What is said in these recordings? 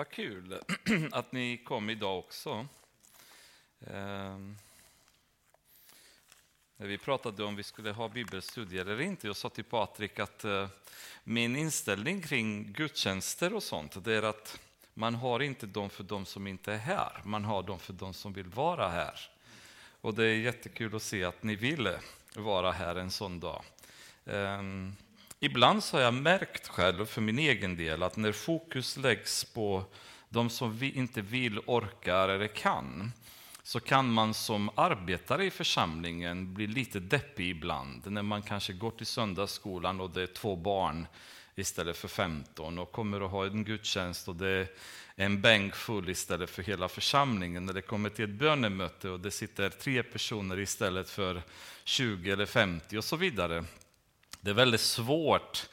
Vad kul att ni kom idag också. Ehm, när vi pratade om vi skulle ha bibelstudier eller inte, jag sa till Patrik att eh, min inställning kring gudstjänster och sånt, det är att man har inte dem för de som inte är här, man har dem för de som vill vara här. Och det är jättekul att se att ni ville vara här en sån dag. Ehm, ibland så har jag märkt själv för min egen del att när fokus läggs på de som vi inte vill, orkar eller kan, så kan man som arbetare i församlingen bli lite deppig ibland. När man kanske går till söndagsskolan och det är två barn istället för 15 och kommer att ha en gudstjänst och det är en bänk full istället för hela församlingen. När det kommer till ett bönemöte och det sitter tre personer istället för 20 eller 50 och så vidare. Det är väldigt svårt,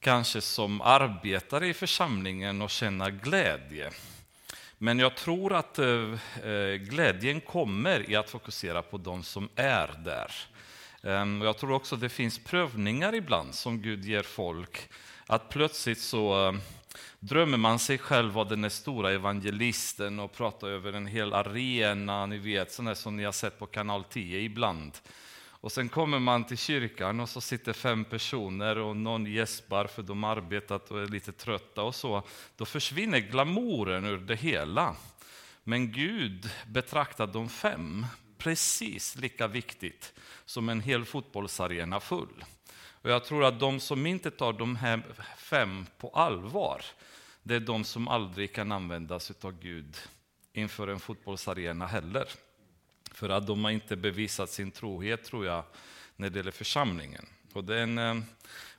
kanske som arbetare i församlingen, att känna glädje. Men jag tror att eh, eh, glädjen kommer i att fokusera på de som är där. Ehm, jag tror också att det finns prövningar ibland som Gud ger folk. Att plötsligt så eh, drömmer man sig själv vara den stora evangelisten och pratar över en hel arena, ni vet, sådana som ni har sett på kanal 10 ibland. Och sen kommer man till kyrkan och så sitter fem personer och någon gäspar för de har arbetat och är lite trötta och så. Då försvinner glamouren ur det hela. Men Gud betraktar de fem precis lika viktigt som en hel fotbollsarena full. Och jag tror att de som inte tar de här fem på allvar, det är de som aldrig kan användas av Gud inför en fotbollsarena heller. För att de har inte bevisat sin trohet, tror jag, när det gäller församlingen. Och det är en, eh,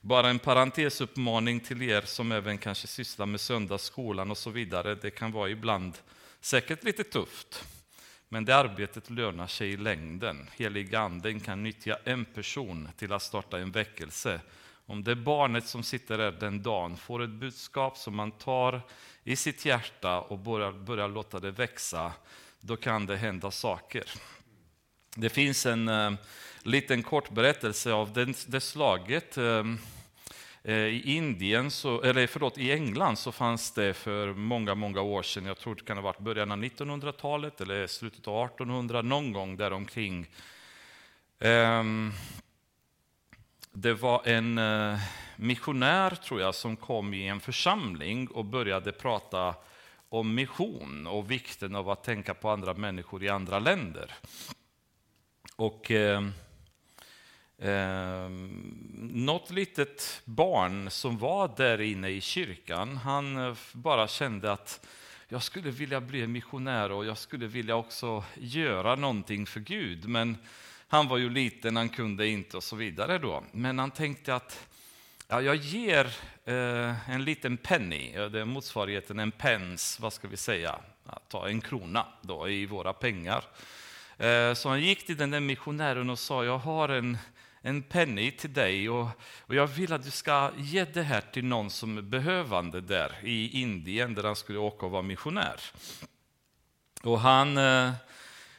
bara en parentesuppmaning till er som även kanske sysslar med söndagsskolan och så vidare. Det kan vara ibland säkert lite tufft, men det arbetet lönar sig i längden. Heliga anden kan nyttja en person till att starta en väckelse. Om det barnet som sitter där den dagen får ett budskap som man tar i sitt hjärta och börjar, börjar låta det växa, då kan det hända saker. Det finns en eh, liten kort berättelse av det, det slaget. Eh, eh, I Indien, så, eller förlåt, i England så fanns det för många, många år sedan, jag tror det kan ha varit början av 1900-talet eller slutet av 1800, någon gång däromkring. Ehm, det var en eh, missionär, tror jag, som kom i en församling och började prata om mission och vikten av att tänka på andra människor i andra länder. Och eh, eh, något litet barn som var där inne i kyrkan, han eh, bara kände att jag skulle vilja bli missionär och jag skulle vilja också göra någonting för Gud. Men han var ju liten, han kunde inte och så vidare då. Men han tänkte att Ja, jag ger eh, en liten penny, det är motsvarigheten en pence, vad ska vi säga, att ta en krona då i våra pengar. Eh, så han gick till den där missionären och sa, jag har en, en penny till dig och, och jag vill att du ska ge det här till någon som är behövande där i Indien, där han skulle åka och vara missionär. Och han... Eh,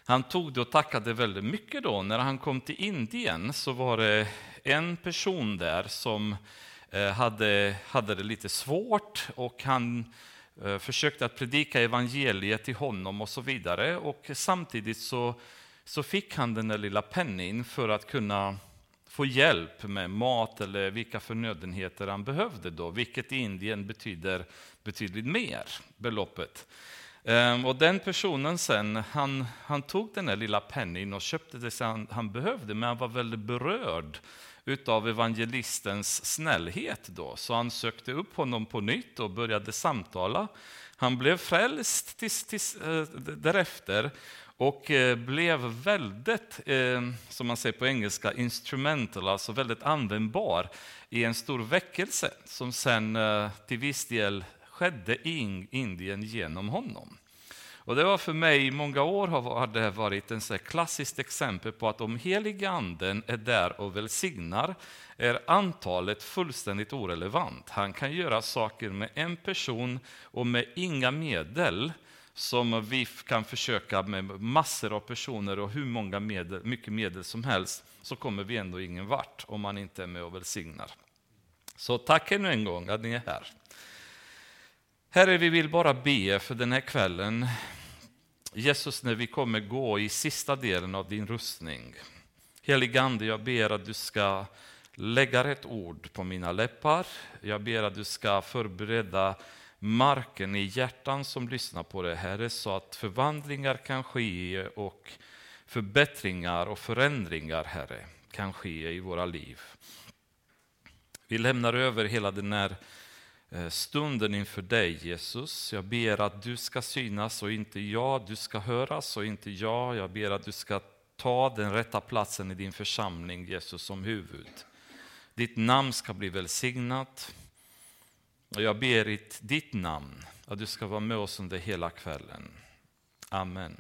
han tog det och tackade väldigt mycket då. När han kom till Indien så var det en person där som Eh, hade, hade det lite svårt och han eh, försökte att predika evangeliet till honom och så vidare. Och samtidigt så, så fick han den där lilla penningen för att kunna få hjälp med mat eller vilka förnödenheter han behövde då, vilket i Indien betyder betydligt mer, beloppet. Ehm, och den personen sen, han, han tog den där lilla penningen och köpte det han, han behövde, men han var väldigt berörd utav evangelistens snällhet då. Så han sökte upp honom på nytt och började samtala. Han blev frälst tills, tills, äh, därefter och äh, blev väldigt, äh, som man säger på engelska, instrumental, alltså väldigt användbar i en stor väckelse som sen till viss del skedde i Indien genom honom. Och det var för mig i många år har det varit en så klassiskt exempel på att om heliga anden är där och välsignar är antalet fullständigt orelevant. Han kan göra saker med en person och med inga medel som vi kan försöka med massor av personer och hur många medel, mycket medel som helst så kommer vi ändå ingen vart om man inte är med och välsignar. Så tack ännu en gång att ni är här. Herre, vi vill bara be för den här kvällen. Jesus, när vi kommer gå i sista delen av din rustning. Heligande, jag ber att du ska lägga rätt ord på mina läppar. Jag ber att du ska förbereda marken i hjärtan som lyssnar på det, Herre, så att förvandlingar kan ske och förbättringar och förändringar, Herre, kan ske i våra liv. Vi lämnar över hela den här Eh, stunden inför dig, Jesus. Jag ber att du ska synas och inte jag. Du ska höras och inte jag. Jag ber att du ska ta den rätta platsen i din församling, Jesus, som huvud. Ditt namn ska bli välsignat. Och jag ber i ditt namn att du ska vara med oss under hela kvällen. Amen.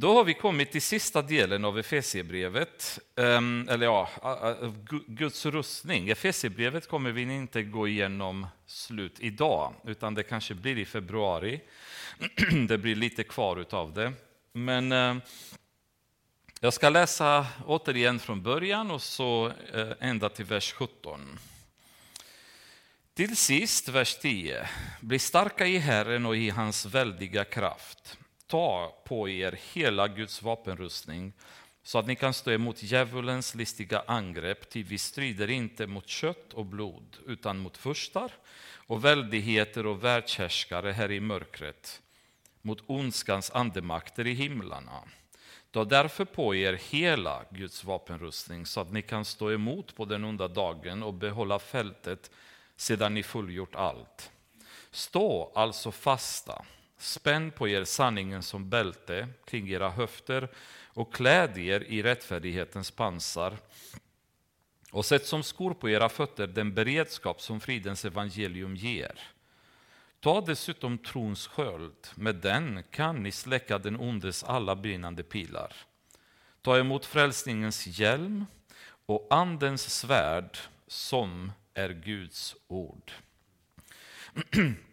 Då har vi kommit till sista delen av Efesierbrevet, ehm, eller ja, Guds rustning. Efesierbrevet kommer vi inte gå igenom slut idag, utan det kanske blir i februari. Det blir lite kvar av det. Men ehm, jag ska läsa återigen från början och så eh, ända till vers 17. Till sist, vers 10. Bli starka i Herren och i hans väldiga kraft. Ta på er hela Guds vapenrustning så att ni kan stå emot djävulens listiga angrepp, ty vi strider inte mot kött och blod, utan mot furstar och väldigheter och världshärskare här i mörkret, mot ondskans andemakter i himlarna. Ta därför på er hela Guds vapenrustning så att ni kan stå emot på den onda dagen och behålla fältet sedan ni fullgjort allt. Stå alltså fasta, spänn på er sanningen som bälte kring era höfter och kläd er i rättfärdighetens pansar och sätt som skor på era fötter den beredskap som fridens evangelium ger. Ta dessutom trons sköld, med den kan ni släcka den ondes alla brinnande pilar. Ta emot frälsningens hjälm och andens svärd som är Guds ord.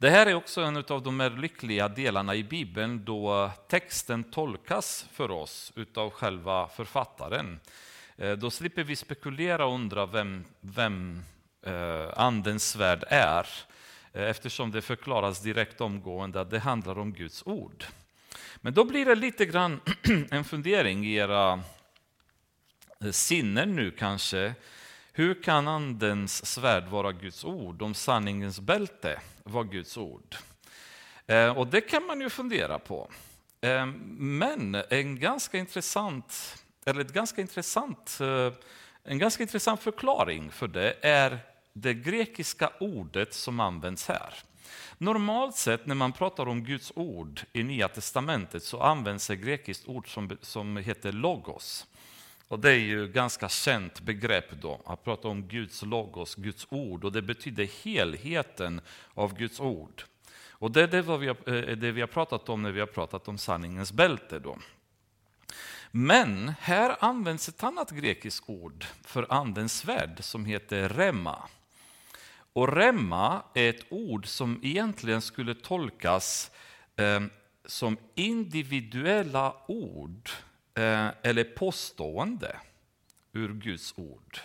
Det här är också en av de mer lyckliga delarna i Bibeln då texten tolkas för oss av själva författaren. Eh, då slipper vi spekulera och undra vem, vem eh, andens svärd är eh, eftersom det förklaras direkt omgående att det handlar om Guds ord. Men då blir det lite grann en fundering i era sinnen nu kanske hur kan Andens svärd vara Guds ord om sanningens bälte var Guds ord? Eh, och det kan man ju fundera på. Eh, men en ganska intressant, eller ett ganska intressant, eh, en ganska intressant förklaring för det är det grekiska ordet som används här. Normalt sett när man pratar om Guds ord i Nya Testamentet så används ett grekiskt ord som, som heter logos. Och Det är ju ett ganska känt begrepp då, att prata om Guds logos, Guds ord, och det betyder helheten av Guds ord. Och Det är det vi, har, eh, det vi har pratat om när vi har pratat om sanningens bälte. Då. Men här används ett annat grekiskt ord för andens svärd som heter remma. Och remma är ett ord som egentligen skulle tolkas eh, som individuella ord Eh, eller påstående ur Guds ord.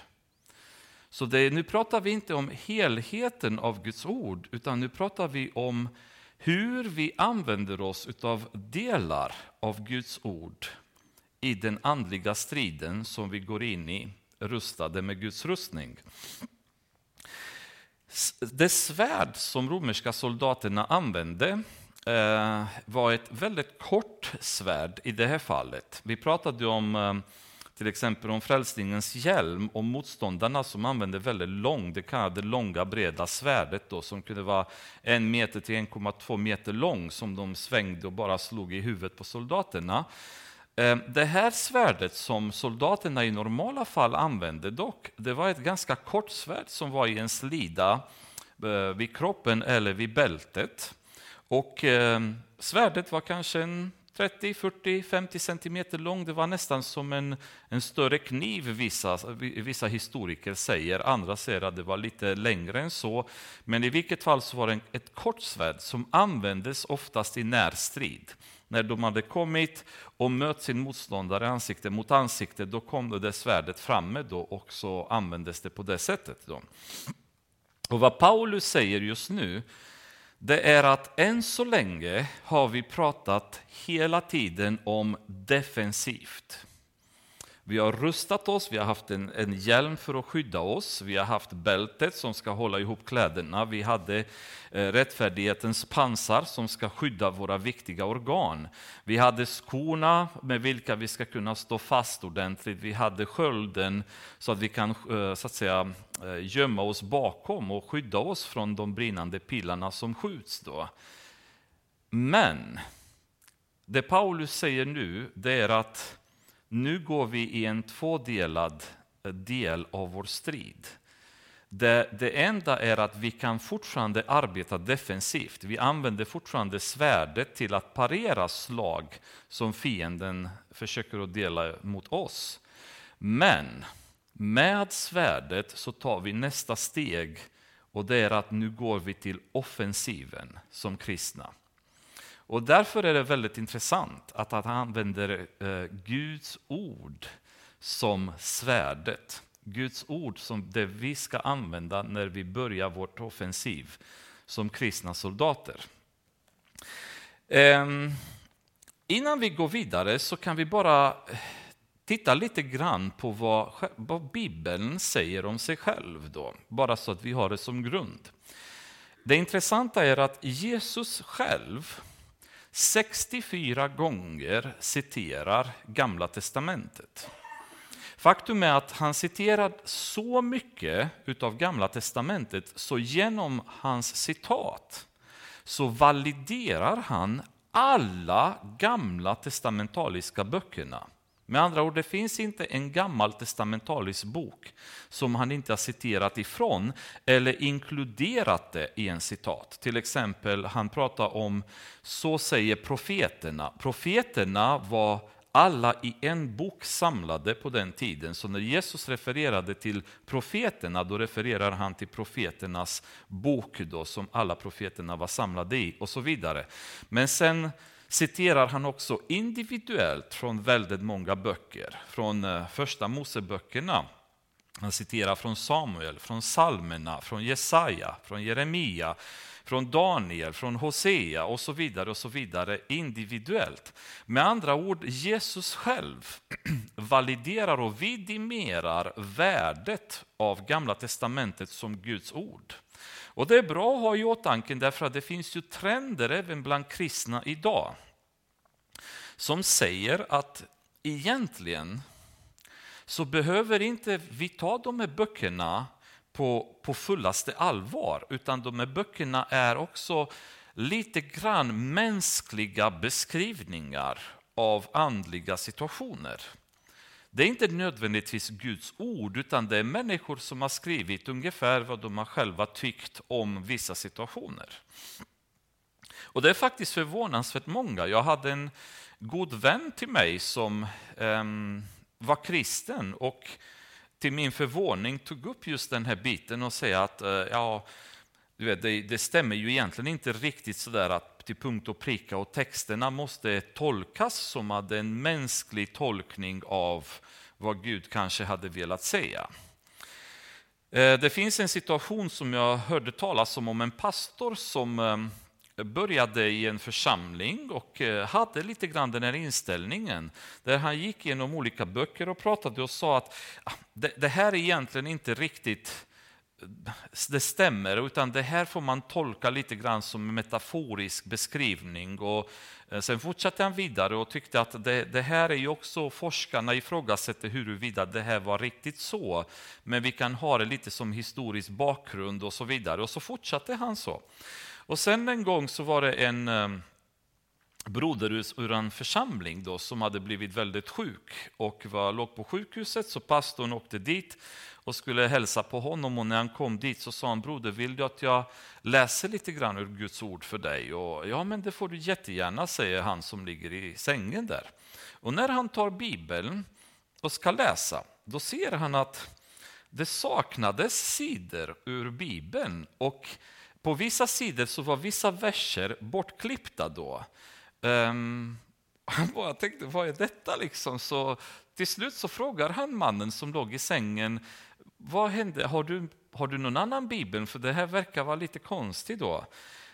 Så det, nu pratar vi inte om helheten av Guds ord, utan nu pratar vi om hur vi använder oss av delar av Guds ord i den andliga striden som vi går in i, rustade med Guds rustning. Det svärd som romerska soldaterna använde eh, var ett väldigt kort svärd i det här fallet. Vi pratade om eh, till exempel om frälsningens hjälm och motståndarna som använde väldigt lång, det kallade långa breda svärdet då, som kunde vara en meter till 1,2 meter lång som de svängde och bara slog i huvudet på soldaterna. Eh, det här svärdet som soldaterna i normala fall använde dock, det var ett ganska kort svärd som var i en slida eh, vid kroppen eller vid bältet. Och eh, svärdet var kanske en 30, 40, 50 centimeter lång. Det var nästan som en, en större kniv, vissa, vissa historiker säger. Andra säger att det var lite längre än så. Men i vilket fall så var det ett kort svärd som användes oftast i närstrid. När de hade kommit och mött sin motståndare ansikte mot ansikte, då kom det svärdet framme då och så användes det på det sättet. Då. Och vad Paulus säger just nu, det är att än så länge har vi pratat hela tiden om defensivt. Vi har rustat oss, vi har haft en, en hjälm för att skydda oss, vi har haft bältet som ska hålla ihop kläderna, vi hade eh, rättfärdighetens pansar som ska skydda våra viktiga organ. Vi hade skorna med vilka vi ska kunna stå fast ordentligt, vi hade skölden så att vi kan eh, så att säga, eh, gömma oss bakom och skydda oss från de brinnande pilarna som skjuts. Då. Men det Paulus säger nu, det är att nu går vi i en tvådelad eh, del av vår strid. Det, det, enda är att vi kan fortfarande arbeta defensivt. Vi använder fortfarande svärdet till att parera slag som fienden försöker att dela mot oss. Men med svärdet så tar vi nästa steg och det är att nu går vi till offensiven som kristna. Och därför är det väldigt intressant att han använder eh, Guds ord som svärdet. Guds ord som det vi ska använda när vi börjar vårt offensiv som kristna soldater. Ehm, innan vi går vidare så kan vi bara eh, titta lite grann på vad, vad Bibeln säger om sig själv. Då, bara så att vi har det som grund. Det intressanta är att Jesus själv 64 gånger citerar Gamla testamentet. Faktum är att han citerar så mycket utav Gamla testamentet så genom hans citat så validerar han alla gamla testamentaliska böckerna. Med andra ord, det finns inte en gammal testamentalisk bok som han inte har citerat ifrån eller inkluderat det i en citat. Till exempel, han pratar om så säger profeterna. Profeterna var alla i en bok samlade på den tiden. Så när Jesus refererade till profeterna, då refererar han till profeternas bok då, som alla profeterna var samlade i och så vidare. Men sen citerar han också individuellt från väldigt många böcker. Från eh, första Moseböckerna. Han citerar från Samuel, från psalmerna, från Jesaja, från Jeremia, från Daniel, från Hosea och så vidare och så vidare individuellt. Med andra ord, Jesus själv validerar och vidimerar värdet av Gamla testamentet som Guds ord. Och det är bra att ha i åtanke därför att det finns ju trender även bland kristna idag som säger att egentligen så behöver inte vi ta de här böckerna på, på fullaste allvar, utan de här böckerna är också lite grann mänskliga beskrivningar av andliga situationer. Det är inte nödvändigtvis Guds ord, utan det är människor som har skrivit ungefär vad de har själva tyckt om vissa situationer. Och det är faktiskt förvånansvärt många. Jag hade en god vän till mig som um, var kristen och till min förvåning tog upp just den här biten och säga att uh, ja, du vet, det, det, stämmer ju egentligen inte riktigt sådär att till punkt och pricka och texterna måste tolkas som hade en mänsklig tolkning av vad Gud kanske hade velat säga. Eh, det finns en situation som jag hörde talas om, om en pastor som eh, började i en församling och eh, hade lite grann den här inställningen där han gick igenom olika böcker och pratade och sa att ah, det, det här är egentligen inte riktigt det stämmer, utan det här får man tolka lite grann som en metaforisk beskrivning. Och eh, sen fortsatte han vidare och tyckte att det, det här är ju också, forskarna ifrågasätter huruvida det här var riktigt så, men vi kan ha det lite som historisk bakgrund och så vidare. Och så fortsatte han så. Och sen en gång så var det en eh, broder ur en församling då, som hade blivit väldigt sjuk och var, låg på sjukhuset, så pastorn åkte dit och skulle hälsa på honom. Och när han kom dit så sa han, broder, vill du att jag läser lite grann ur Guds ord för dig? Och, ja, men det får du jättegärna, säger han som ligger i sängen där. Och när han tar Bibeln och ska läsa, då ser han att det saknades sidor ur Bibeln. Och på vissa sidor så var vissa verser bortklippta då. Um, han bara tänkte, vad är detta liksom? Så till slut så frågar han mannen som låg i sängen, vad hände? Har du, har du någon annan bibel? För det här verkar vara lite konstigt då.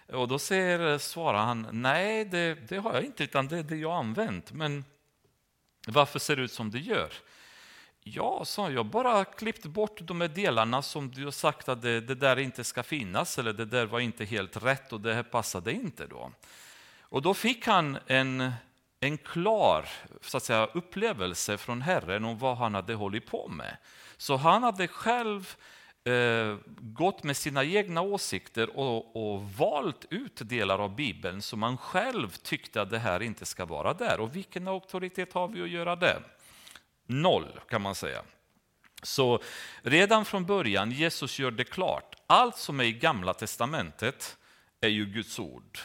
Och då säger, svarar han, nej det, det har jag inte, utan det är det jag har använt. Men varför ser det ut som det gör? Ja, sa jag, bara klippt bort de här delarna som du har sagt att det, det, där inte ska finnas, eller det där var inte helt rätt och det här passade inte då. Och då fick han en, en klar så att säga, upplevelse från Herren om vad han hade hållit på med. Så han hade själv eh, gått med sina egna åsikter och, och, valt ut delar av Bibeln som man själv tyckte att det här inte ska vara där. Och vilken auktoritet har vi att göra det? Noll kan man säga. Så redan från början, Jesus gör det klart, allt som är i gamla testamentet är ju Guds ord.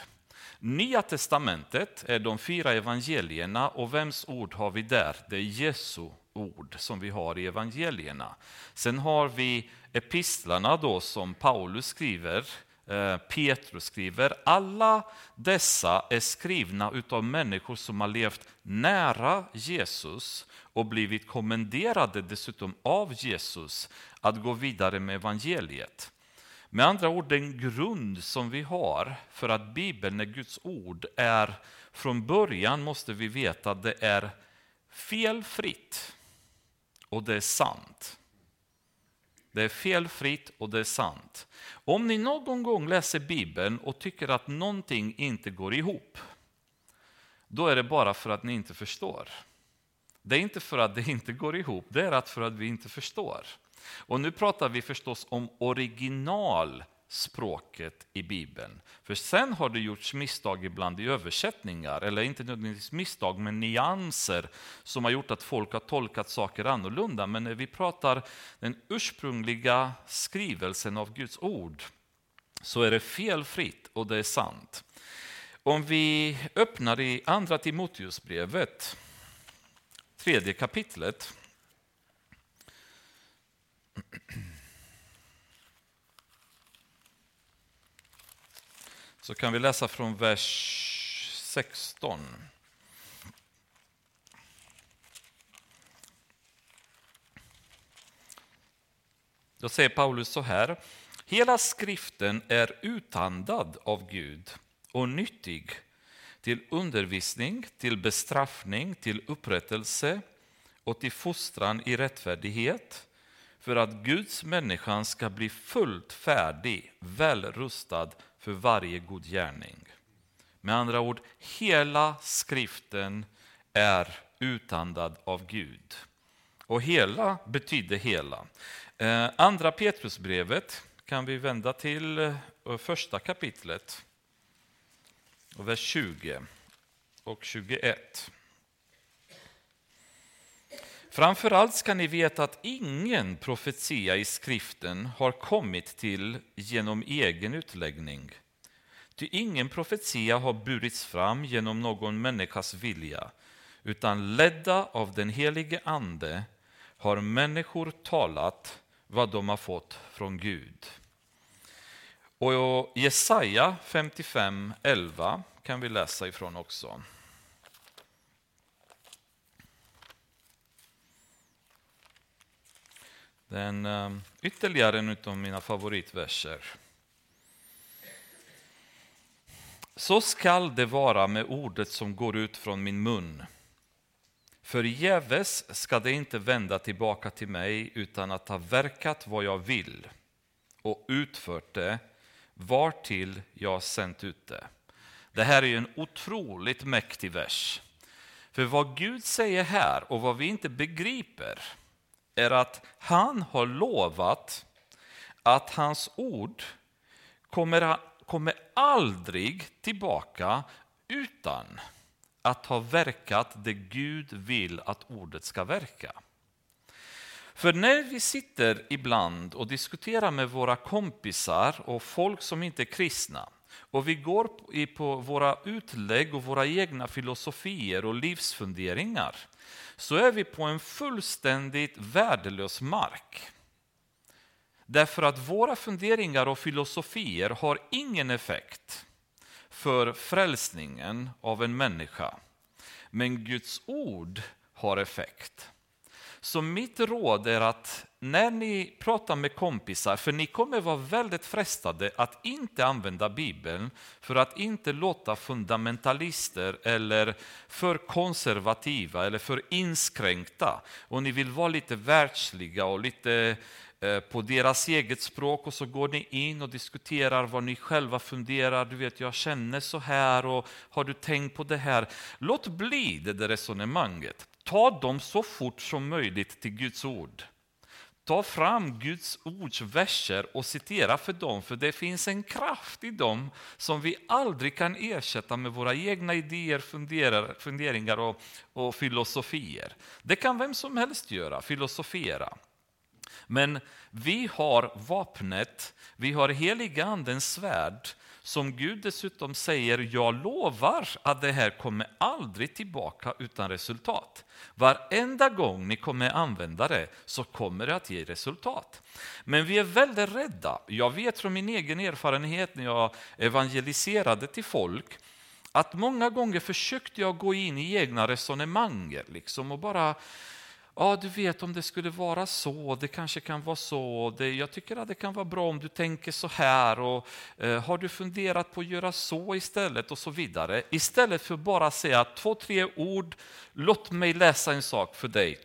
Nya testamentet är de fyra evangelierna och vems ord har vi där? Det är Jesu ord som vi har i evangelierna. Sen har vi epistlarna då som Paulus skriver, eh, Petrus skriver. Alla dessa är skrivna av människor som har levt nära Jesus och blivit kommenderade dessutom av Jesus att gå vidare med evangeliet. Med andra ord, den grund som vi har för att Bibeln är Guds ord är från början måste vi veta att det är felfritt och det är sant. Det är felfritt och det är sant. Om ni någon gång läser Bibeln och tycker att någonting inte går ihop, då är det bara för att ni inte förstår. Det är inte för att det inte går ihop, det är för att vi inte förstår. Och nu pratar vi förstås om original, språket i Bibeln. För sen har det gjorts misstag ibland i översättningar, eller inte nödvändigtvis misstag, men nyanser som har gjort att folk har tolkat saker annorlunda. Men när vi pratar den ursprungliga skrivelsen av Guds ord så är det felfritt och det är sant. Om vi öppnar i Andra Timoteusbrevet, tredje kapitlet, så kan vi läsa från vers 16. Då säger Paulus så här. Hela skriften är utandad av Gud och nyttig till undervisning, till bestraffning, till upprättelse och till fostran i rättfärdighet för att Guds människan ska bli fullt färdig, välrustad för varje god gärning. Med andra ord, hela skriften är utandad av Gud. Och hela betyder hela. Eh, andra Petrusbrevet kan vi vända till eh, första kapitlet, vers 20 och 21. Framförallt ska ni veta att ingen profetia i skriften har kommit till genom egen utläggning. Ty ingen profetia har burits fram genom någon människas vilja, utan ledda av den helige Ande har människor talat vad de har fått från Gud. Och Jesaja 55.11 kan vi läsa ifrån också. Den ehm, ytterligare en av mina favoritverser. Så skall det vara med ordet som går ut från min mun. Förgäves ska det inte vända tillbaka till mig utan att ha verkat vad jag vill och utfört det vartill jag sänt ut det. Det här är en otroligt mäktig vers. För vad Gud säger här och vad vi inte begriper är att han har lovat att hans ord kommer, kommer aldrig tillbaka utan att ha verkat det Gud vill att ordet ska verka. För när vi sitter ibland och diskuterar med våra kompisar och folk som inte är kristna och vi går på våra utlägg och våra egna filosofier och livsfunderingar så är vi på en fullständigt värdelös mark. Därför att våra funderingar och filosofier har ingen effekt för frälsningen av en människa. Men Guds ord har effekt. Så mitt råd är att när ni pratar med kompisar, för ni kommer vara väldigt frestade att inte använda Bibeln för att inte låta fundamentalister eller för konservativa eller för inskränkta. Och ni vill vara lite världsliga och lite eh, på deras eget språk och så går ni in och diskuterar vad ni själva funderar. Du vet, jag känner så här och har du tänkt på det här? Låt bli det där resonemanget. Ta dem så fort som möjligt till Guds ord. Ta fram Guds ords verser och citera för dem, för det finns en kraft i dem som vi aldrig kan ersätta med våra egna idéer, funderingar och, och filosofier. Det kan vem som helst göra, filosofera. Men vi har vapnet, vi har heliga andens svärd som Gud dessutom säger, jag lovar att det här kommer aldrig tillbaka utan resultat. Varenda gång ni kommer använda det så kommer det att ge resultat. Men vi är väldigt rädda. Jag vet från min egen erfarenhet när jag evangeliserade till folk att många gånger försökte jag gå in i egna resonemang liksom, och bara ja du vet om det skulle vara så, det kanske kan vara så, det, jag tycker att det kan vara bra om du tänker så här och eh, har du funderat på att göra så istället och så vidare. Istället för bara säga två, tre ord, låt mig läsa en sak för dig.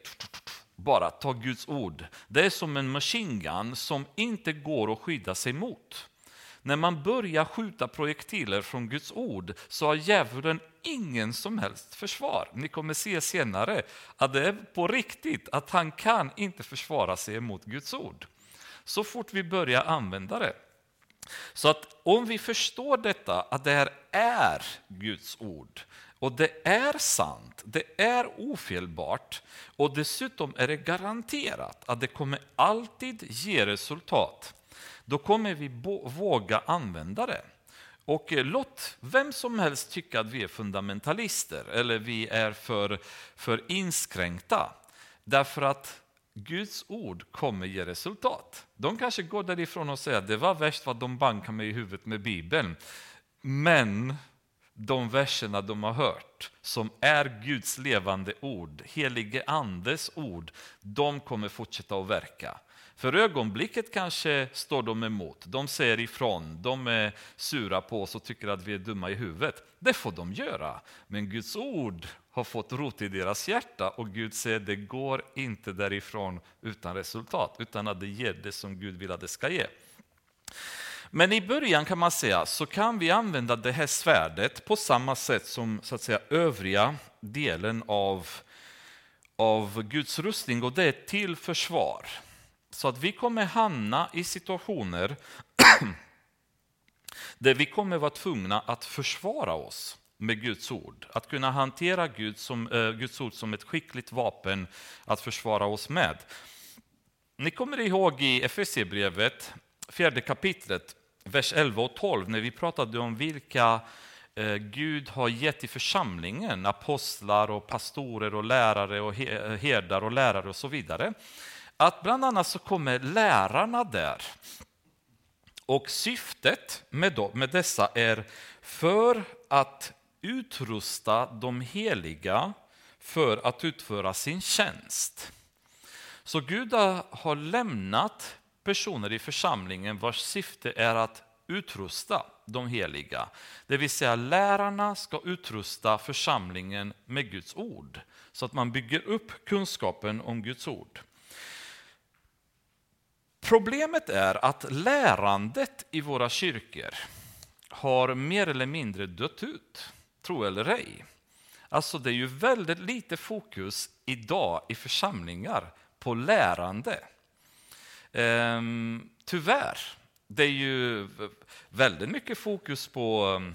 Bara ta Guds ord. Det är som en machine gun som inte går att skydda sig mot. När man börjar skjuta projektiler från Guds ord så har djävulen ingen som helst försvar. Ni kommer se senare att det är på riktigt att han kan inte försvara sig mot Guds ord. Så fort vi börjar använda det. Så att om vi förstår detta, att det här är Guds ord och det är sant, det är ofelbart och dessutom är det garanterat att det kommer alltid ge resultat då kommer vi våga använda det. Och eh, låt vem som helst tycka att vi är fundamentalister eller vi är för, för inskränkta. Därför att Guds ord kommer ge resultat. De kanske går därifrån och säger att det var värst vad de bankade mig i huvudet med Bibeln. Men de verserna de har hört, som är Guds levande ord, helige Andes ord, de kommer fortsätta att verka. För ögonblicket kanske står de emot, de säger ifrån, de är sura på oss och tycker att vi är dumma i huvudet. Det får de göra, men Guds ord har fått rot i deras hjärta och Gud säger det går inte därifrån utan resultat, utan att det ger det som Gud vill att det ska ge. Men i början kan man säga så kan vi använda det här svärdet på samma sätt som så att säga, övriga delen av, av Guds rustning och det är till försvar. Så att vi kommer hamna i situationer där vi kommer vara tvungna att försvara oss med Guds ord. Att kunna hantera Gud som, eh, Guds ord som ett skickligt vapen att försvara oss med. Ni kommer ihåg i Efesierbrevet, fjärde kapitlet, vers 11 och 12, när vi pratade om vilka eh, Gud har gett i församlingen, apostlar och pastorer och lärare och eh, herdar och lärare och så vidare att bland annat så kommer lärarna där. Och syftet med, dem, med dessa är för att utrusta de heliga för att utföra sin tjänst. Så Gud har lämnat personer i församlingen vars syfte är att utrusta de heliga. Det vill säga lärarna ska utrusta församlingen med Guds ord så att man bygger upp kunskapen om Guds ord. Problemet är att lärandet i våra kyrkor har mer eller mindre dött ut, tro eller ej. Alltså det är ju väldigt lite fokus idag i församlingar på lärande. Ehm, tyvärr, det är ju väldigt mycket fokus på ehm,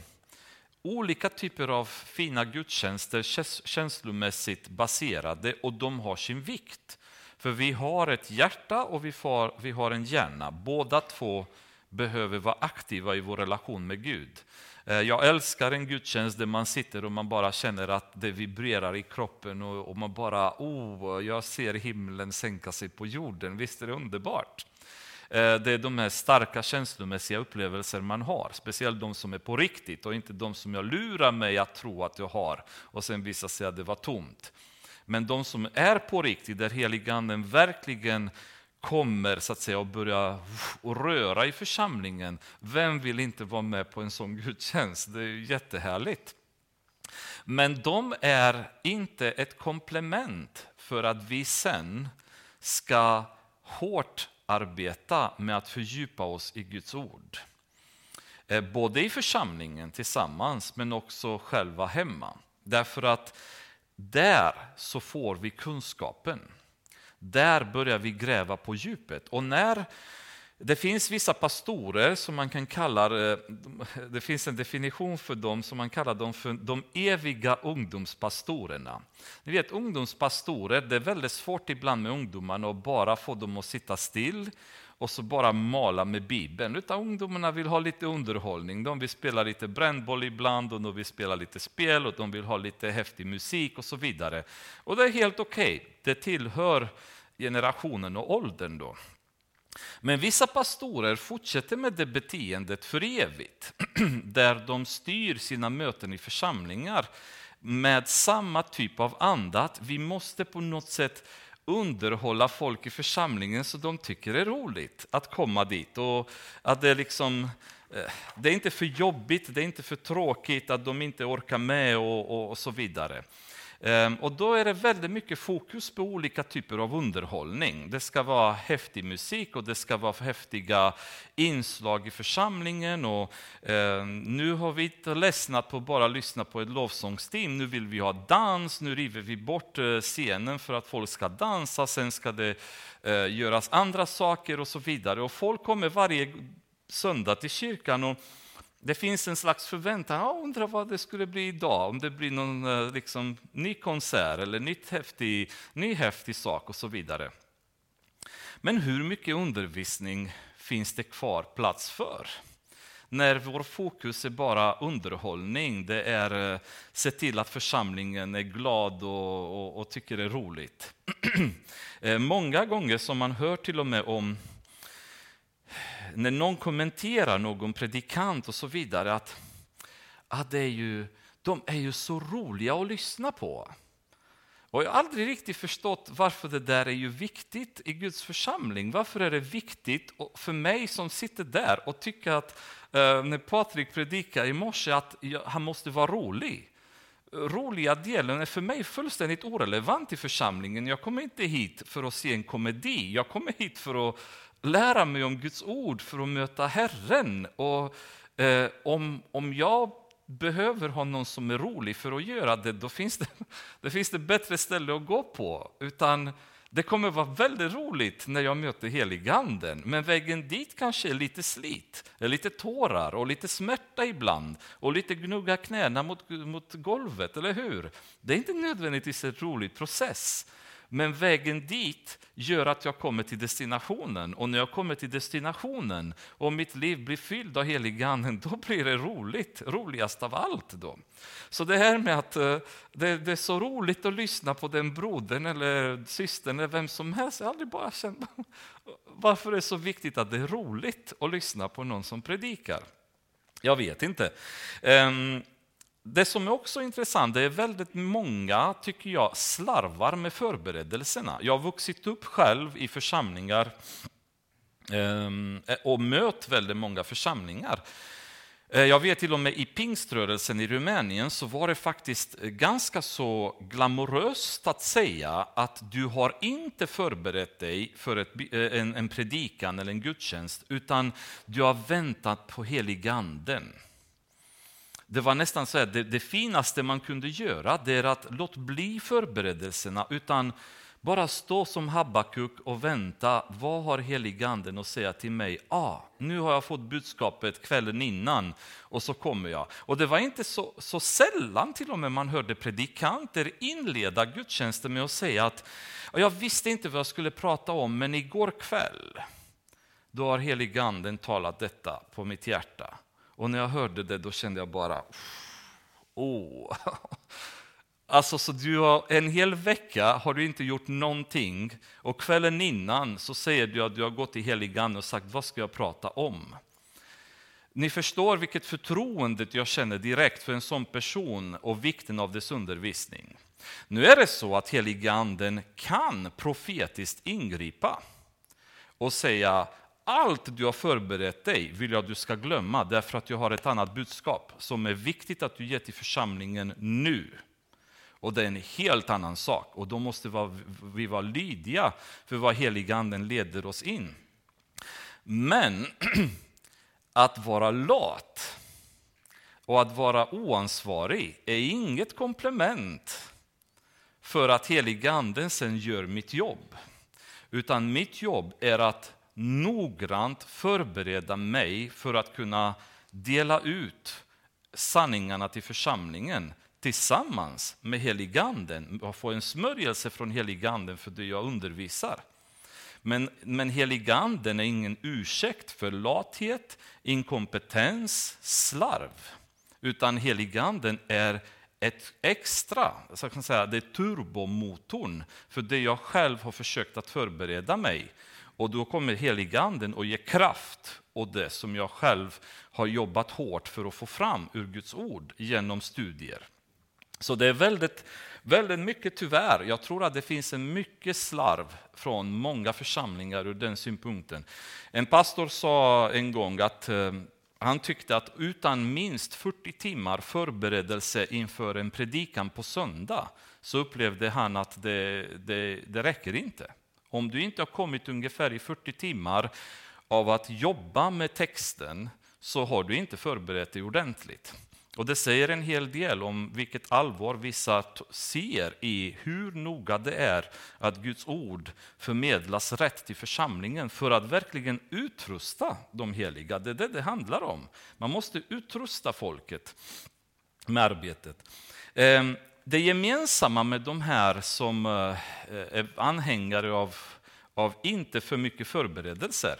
olika typer av fina gudstjänster, känslomässigt baserade, och de har sin vikt. För vi har ett hjärta och vi, far, vi har en hjärna. Båda två behöver vara aktiva i vår relation med Gud. Eh, jag älskar en gudstjänst där man sitter och man bara känner att det vibrerar i kroppen och, och man bara, oh, jag ser himlen sänka sig på jorden. Visst är det underbart? Eh, det är de här starka känslomässiga upplevelser man har, speciellt de som är på riktigt och inte de som jag lurar mig att tro att jag har och sen visar sig att det var tomt. Men de som är på riktigt, där heliganden verkligen kommer så att säga och börjar röra i församlingen. Vem vill inte vara med på en sån gudstjänst? Det är jättehärligt. Men de är inte ett komplement för att vi sen ska hårt arbeta med att fördjupa oss i Guds ord. Eh, både i församlingen tillsammans men också själva hemma. Därför att där så får vi kunskapen. Där börjar vi gräva på djupet. Och när det finns vissa pastorer som man kan kalla, eh, det finns en definition för dem som man kallar dem för de eviga ungdomspastorerna. Ni vet ungdomspastorer, det är väldigt svårt ibland med ungdomarna att bara få dem att sitta still och så bara mala med Bibeln. Utan ungdomarna vill ha lite underhållning. De vill spela lite brännboll ibland och de vill spela lite spel och de vill ha lite häftig musik och så vidare. Och det är helt okej. Okay. Det tillhör generationen och åldern då. Men vissa pastorer fortsätter med det beteendet för evigt, där de styr sina möten i församlingar med samma typ av anda, att vi måste på något sätt underhålla folk i församlingen så de tycker det är roligt att komma dit. Och att det, liksom, eh, det är inte för jobbigt, det är inte för tråkigt, att de inte orkar med och, och, och så vidare. Ehm, och då är det väldigt mycket fokus på olika typer av underhållning. Det ska vara häftig musik och det ska vara häftiga inslag i församlingen. Och, eh, nu har vi inte ledsnat på att bara lyssna på ett lovsångsteam. Nu vill vi ha dans, nu river vi bort eh, scenen för att folk ska dansa, sen ska det eh, göras andra saker och så vidare. Och folk kommer varje söndag till kyrkan och det finns en slags förväntan, jag undrar vad det skulle bli idag, om det blir någon eh, liksom, ny konsert eller nytt häftig, ny häftig sak och så vidare. Men hur mycket undervisning finns det kvar plats för? När vår fokus är bara underhållning, det är eh, se till att församlingen är glad och, och, och tycker det är roligt. Eh, många gånger som man hör till och med om när någon kommenterar någon predikant och så vidare att, att det är ju, de är ju så roliga att lyssna på. Och jag har aldrig riktigt förstått varför det där är ju viktigt i Guds församling. Varför är det viktigt för mig som sitter där och tycker att eh, när Patrik predikar i morse att han måste vara rolig. Roliga delen är för mig fullständigt orelevant i församlingen. Jag kommer inte hit för att se en komedi. Jag kommer hit för att lära mig om Guds ord för att möta Herren. Och eh, om, om jag behöver ha någon som är rolig för att göra det, då finns det, det finns det bättre ställe att gå på. Utan det kommer vara väldigt roligt när jag möter heliganden, men vägen dit kanske är lite slit, lite tårar och lite smärta ibland och lite gnugga knäna mot, mot golvet, eller hur? Det är inte nödvändigtvis en rolig process. Men vägen dit gör att jag kommer till destinationen. Och när jag kommer till destinationen och mitt liv blir fyllt av heliganden, då blir det roligt, roligast av allt. Då. Så det här med att eh, det, det, är så roligt att lyssna på den brodern eller systern eller vem som helst. Jag har aldrig bara känt varför det är så viktigt att det är roligt att lyssna på någon som predikar. Jag vet inte. Um, det som är också intressant, det är väldigt många, tycker jag, slarvar med förberedelserna. Jag har vuxit upp själv i församlingar eh, och mött väldigt många församlingar. Eh, jag vet till och med i pingströrelsen i Rumänien så var det faktiskt ganska så glamoröst att säga att du har inte förberett dig för ett, eh, en, en predikan eller en gudstjänst, utan du har väntat på heliganden. Det var nästan så att det, det, finaste man kunde göra det är att låt bli förberedelserna utan bara stå som Habakuk och vänta. Vad har heliganden att säga till mig? Ah, nu har jag fått budskapet kvällen innan och så kommer jag. Och det var inte så, så sällan till och med man hörde predikanter inleda gudstjänsten med att säga att jag visste inte vad jag skulle prata om, men igår kväll då har heliganden talat detta på mitt hjärta. Och när jag hörde det då kände jag bara, åh. Oh. Alltså, så du har, en hel vecka har du inte gjort någonting och kvällen innan så säger du att du har gått till heligan och sagt, vad ska jag prata om? Ni förstår vilket förtroende jag känner direkt för en sån person och vikten av dess undervisning. Nu är det så att heliganden kan profetiskt ingripa och säga allt du har förberett dig vill jag att du ska glömma därför att jag har ett annat budskap som är viktigt att du ger till församlingen nu. Och det är en helt annan sak och då måste vi vara lydiga för vad heliganden leder oss in. Men att vara lat och att vara oansvarig är inget komplement för att heliganden sen gör mitt jobb. Utan mitt jobb är att noggrant förbereda mig för att kunna dela ut sanningarna till församlingen tillsammans med heliganden och få en smörjelse från heliganden för det jag undervisar. Men, men heliganden är ingen ursäkt för lathet, inkompetens, slarv. Utan heliganden är ett extra, så kan säga, det är turbomotorn för det jag själv har försökt att förbereda mig. Och då kommer heliganden och ger kraft åt det som jag själv har jobbat hårt för att få fram ur Guds ord genom studier. Så det är väldigt, väldigt mycket tyvärr. Jag tror att det finns en mycket slarv från många församlingar ur den synpunkten. En pastor sa en gång att eh, han tyckte att utan minst 40 timmar förberedelse inför en predikan på söndag så upplevde han att det, det, det räcker inte. Om du inte har kommit ungefär i 40 timmar av att jobba med texten så har du inte förberett dig ordentligt. Och Det säger en hel del om vilket allvar vissa ser i hur noga det är att Guds ord förmedlas rätt till församlingen för att verkligen utrusta de heliga. Det är det det handlar om. Man måste utrusta folket med arbetet. Ehm, det gemensamma med de här som eh, är anhängare av, av inte för mycket förberedelser,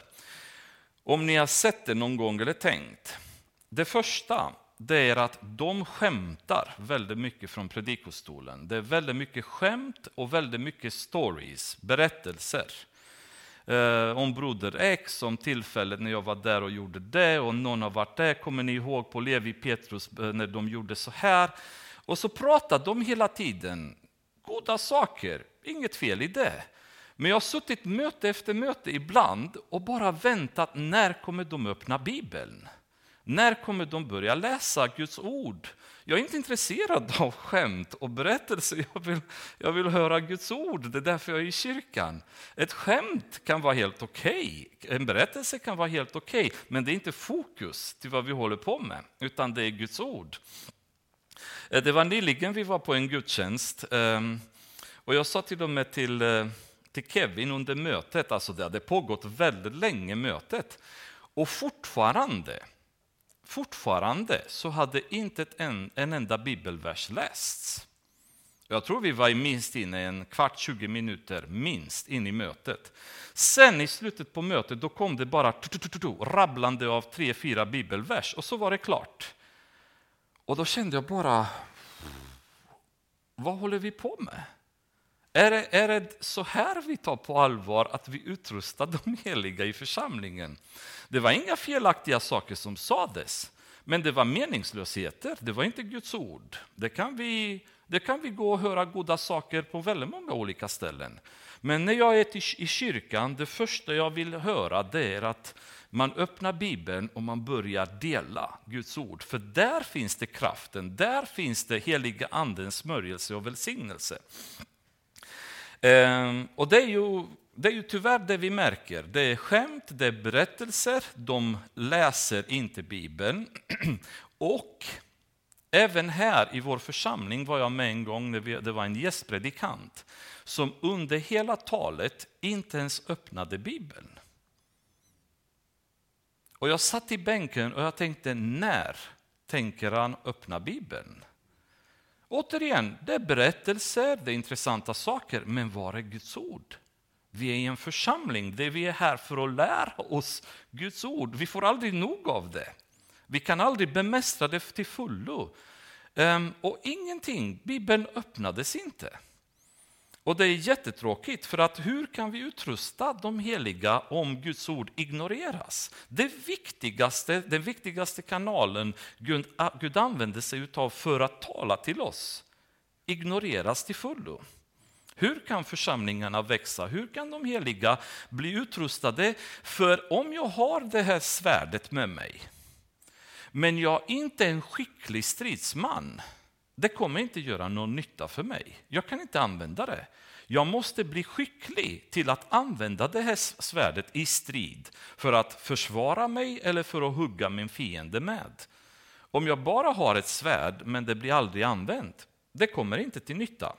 om ni har sett det någon gång eller tänkt. Det första det är att de skämtar väldigt mycket från predikostolen. Det är väldigt mycket skämt och väldigt mycket stories, berättelser. Eh, om broder X, om tillfället när jag var där och gjorde det och någon har varit där. Kommer ni ihåg på Levi Petrus eh, när de gjorde så här? Och så pratar de hela tiden goda saker, inget fel i det. Men jag har suttit möte efter möte ibland och bara väntat, när kommer de öppna Bibeln? När kommer de börja läsa Guds ord? Jag är inte intresserad av skämt och berättelser. Jag vill, jag vill höra Guds ord. Det är därför jag är i kyrkan. Ett skämt kan vara helt okej. Okay. En berättelse kan vara helt okej. Okay. Men det är inte fokus till vad vi håller på med, utan det är Guds ord. Eh, det var nyligen vi var på en gudstjänst. Ehm, och jag sa till och med till, eh, till Kevin under mötet, alltså det hade pågått väldigt länge mötet. Och fortfarande Fortfarande så hade inte en, en enda bibelvers lästs. Jag tror vi var minst inne en kvart, 20 minuter, minst in i mötet. Sen i slutet på mötet då kom det bara rabblande av tre, fyra bibelvers och så var det klart. Och då kände jag bara, vad håller vi på med? Är det, är det så här vi tar på allvar att vi utrustar de heliga i församlingen? Det var inga felaktiga saker som sades, men det var meningslösheter. Det var inte Guds ord. Det kan vi, det kan vi gå och höra goda saker på väldigt många olika ställen. Men när jag är i kyrkan, det första jag vill höra det är att man öppnar Bibeln och man börjar dela Guds ord. För där finns det kraften, där finns det heliga andens smörjelse och välsignelse. Ehm, och det är ju det är ju tyvärr det vi märker. Det är skämt, det är berättelser, de läser inte Bibeln. Och även här i vår församling var jag med en gång när det var en gästpredikant som under hela talet inte ens öppnade Bibeln. Och jag satt i bänken och jag tänkte, när tänker han öppna Bibeln? Återigen, det är berättelser, det är intressanta saker, men var är Guds ord? Vi är i en församling där vi är här för att lära oss Guds ord. Vi får aldrig nog av det. Vi kan aldrig bemästra det till fullo. Ehm, och ingenting, Bibeln öppnades inte. Och det är jättetråkigt, för att hur kan vi utrusta de heliga om Guds ord ignoreras? Det viktigaste, den viktigaste kanalen Gud, Gud använder sig av för att tala till oss ignoreras till fullo? Hur kan församlingarna växa? Hur kan de heliga bli utrustade? För om jag har det här svärdet med mig, men jag inte är en skicklig stridsman, det kommer inte göra någon nytta för mig. Jag kan inte använda det. Jag måste bli skicklig till att använda det här svärdet i strid för att försvara mig eller för att hugga min fiende med. Om jag bara har ett svärd men det blir aldrig använt, det kommer inte till nytta.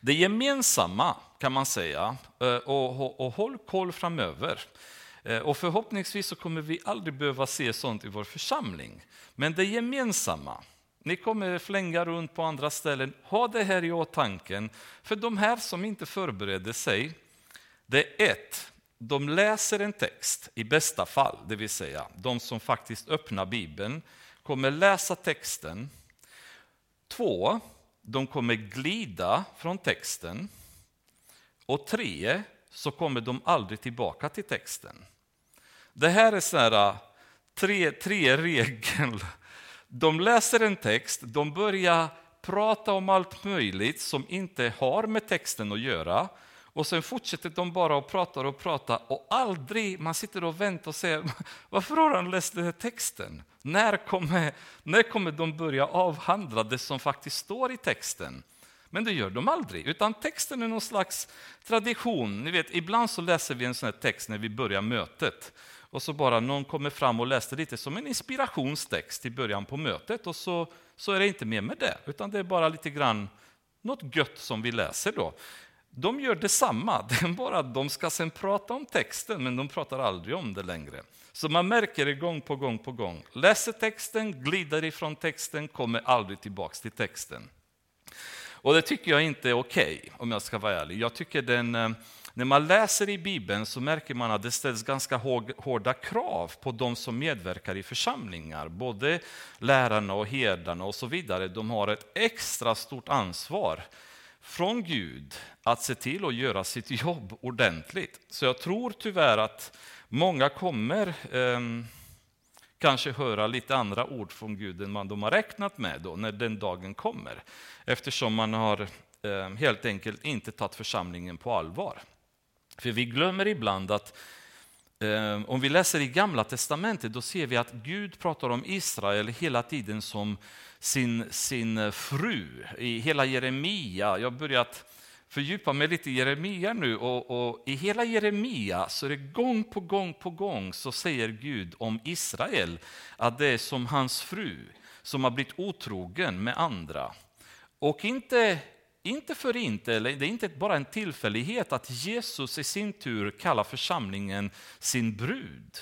Det gemensamma kan man säga, eh, och, och, och håll koll framöver. Eh, och förhoppningsvis så kommer vi aldrig behöva se sånt i vår församling. Men det gemensamma, ni kommer flänga runt på andra ställen, ha det här i åtanke. För de här som inte förbereder sig, det är ett, de läser en text i bästa fall, det vill säga de som faktiskt öppnar Bibeln, kommer läsa texten. Två, de kommer glida från texten. Och tre, så kommer de aldrig tillbaka till texten. Det här är så här, tre, tre regler. De läser en text, de börjar prata om allt möjligt som inte har med texten att göra. Och sen fortsätter de bara och pratar och pratar och aldrig, man sitter och väntar och säger, varför har han läst den här texten? När kommer, när kommer de börja avhandla det som faktiskt står i texten? Men det gör de aldrig, utan texten är någon slags tradition. Ni vet, ibland så läser vi en sån här text när vi börjar mötet. Och så bara någon kommer fram och läser lite som en inspirationstext i början på mötet och så, så är det inte mer med det, utan det är bara lite grann något gött som vi läser då. De gör detsamma, det är bara att de ska sen prata om texten, men de pratar aldrig om det längre. Så man märker det gång på gång på gång. Läser texten, glider ifrån texten, kommer aldrig tillbaks till texten. Och det tycker jag inte är okej, okay, om jag ska vara ärlig. Jag tycker den, eh, när man läser i Bibeln så märker man att det ställs ganska hårda krav på de som medverkar i församlingar. Både lärarna och herdarna och så vidare. De har ett extra stort ansvar från Gud att se till att göra sitt jobb ordentligt. Så jag tror tyvärr att många kommer eh, kanske höra lite andra ord från Gud än vad de har räknat med då, när den dagen kommer. Eftersom man har eh, helt enkelt inte tagit församlingen på allvar. För vi glömmer ibland att eh, om vi läser i Gamla Testamentet, då ser vi att Gud pratar om Israel hela tiden som sin, sin fru. I hela Jeremia, jag har börjat fördjupa mig lite i Jeremia nu och, och, i hela Jeremia så är det gång på gång på gång så säger Gud om Israel att det är som hans fru som har blivit otrogen med andra. Och inte, inte för inte, det är inte bara en tillfällighet att Jesus i sin tur kallar församlingen sin brud.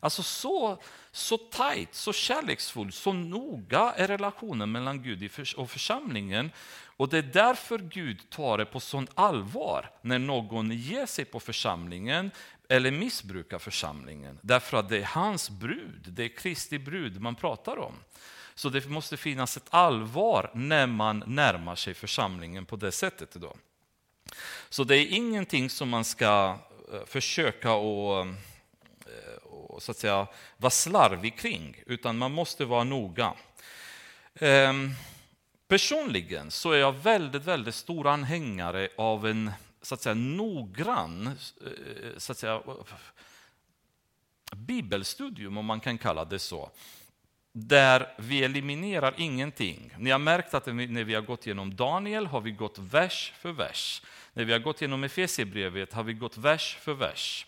Alltså så, så tajt, så kärleksfull, så noga är relationen mellan Gud och församlingen. Och det är därför Gud tar det på sånt allvar när någon ger sig på församlingen eller missbrukar församlingen. Därför att det är hans brud, det är Kristi brud man pratar om. Så det måste finnas ett allvar när man närmar sig församlingen på det sättet. Då. Så det är ingenting som man ska eh, försöka att eh, så att säga, vara slarvig kring, utan man måste vara noga. Ehm, personligen så är jag väldigt, väldigt stor anhängare av en så att säga, noggrann eh, så att säga, bibelstudium, om man kan kalla det så där vi eliminerar ingenting. Ni har märkt att när vi har gått igenom Daniel har vi gått vers för vers. När vi har gått igenom Efesierbrevet har vi gått vers för vers.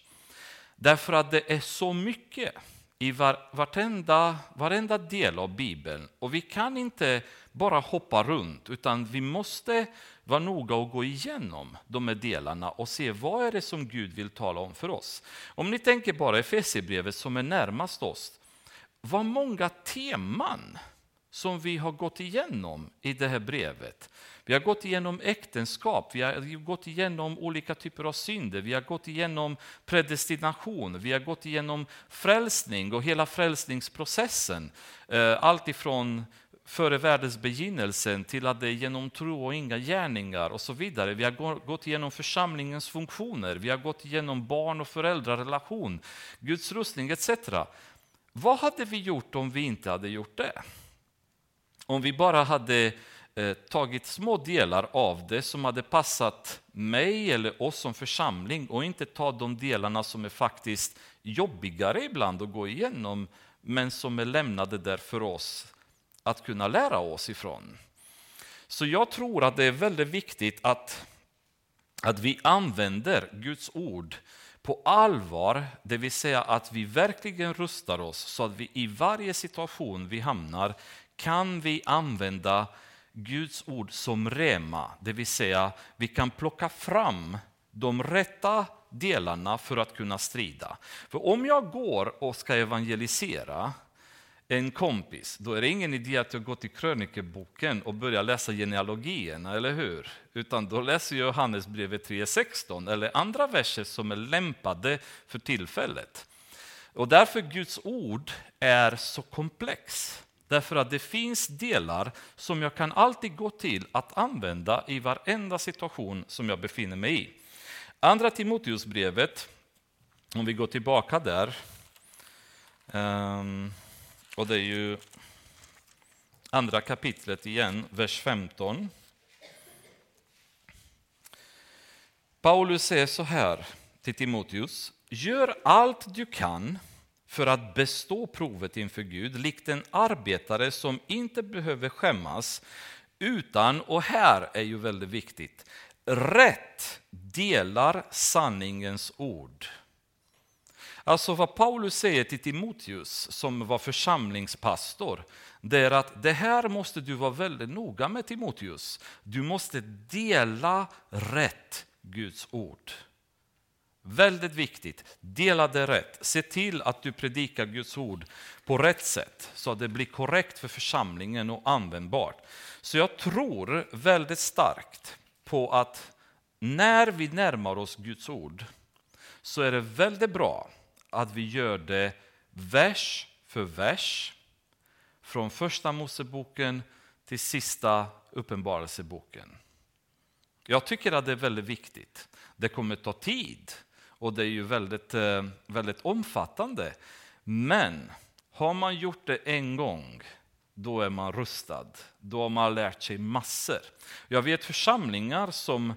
Därför att det är så mycket i var, vartenda, varenda del av Bibeln. Och vi kan inte bara hoppa runt, utan vi måste vara noga och gå igenom de här delarna och se vad är det som Gud vill tala om för oss. Om ni tänker bara Efesierbrevet som är närmast oss, vad många teman som vi har gått igenom i det här brevet. Vi har gått igenom äktenskap, vi har gått igenom olika typer av synder, vi har gått igenom predestination, vi har gått igenom frälsning och hela frälsningsprocessen. Eh, allt ifrån före världens begynnelse till att det är genom tro och inga gärningar och så vidare. Vi har gått igenom församlingens funktioner, vi har gått igenom barn och föräldrarrelation, Guds rustning etc. Vad hade vi gjort om vi inte hade gjort det? Om vi bara hade eh, tagit små delar av det som hade passat mig eller oss som församling och inte ta de delarna som är faktiskt jobbigare ibland att gå igenom men som är lämnade där för oss att kunna lära oss ifrån. Så jag tror att det är väldigt viktigt att, att vi använder Guds ord på allvar, det vill säga att vi verkligen rustar oss så att vi i varje situation vi hamnar kan vi använda Guds ord som rema, det vill säga vi kan plocka fram de rätta delarna för att kunna strida. För om jag går och ska evangelisera en kompis, då är det ingen idé att jag går till krönikeboken och börjar läsa genealogierna, eller hur? Utan då läser jag Johannesbrevet 3.16 eller andra verser som är lämpade för tillfället. Och därför Guds ord är så komplex. Därför att det finns delar som jag kan alltid gå till att använda i varenda situation som jag befinner mig i. Andra Timoteusbrevet, om vi går tillbaka där, um, och det är ju andra kapitlet igen, vers 15. Paulus säger så här till Timoteus. Gör allt du kan för att bestå provet inför Gud, likt en arbetare som inte behöver skämmas, utan, och här är ju väldigt viktigt, rätt delar sanningens ord. Alltså vad Paulus säger till Timoteus, som var församlingspastor, det är att det här måste du vara väldigt noga med Timoteus. Du måste dela rätt Guds ord. Väldigt viktigt, dela det rätt. Se till att du predikar Guds ord på rätt sätt så att det blir korrekt för församlingen och användbart. Så jag tror väldigt starkt på att när vi närmar oss Guds ord så är det väldigt bra att vi gör det vers för vers från första Moseboken till sista Uppenbarelseboken. Jag tycker att det är väldigt viktigt. Det kommer ta tid och det är ju väldigt, eh, väldigt omfattande. Men har man gjort det en gång, då är man rustad. Då har man lärt sig massor. Jag vet församlingar som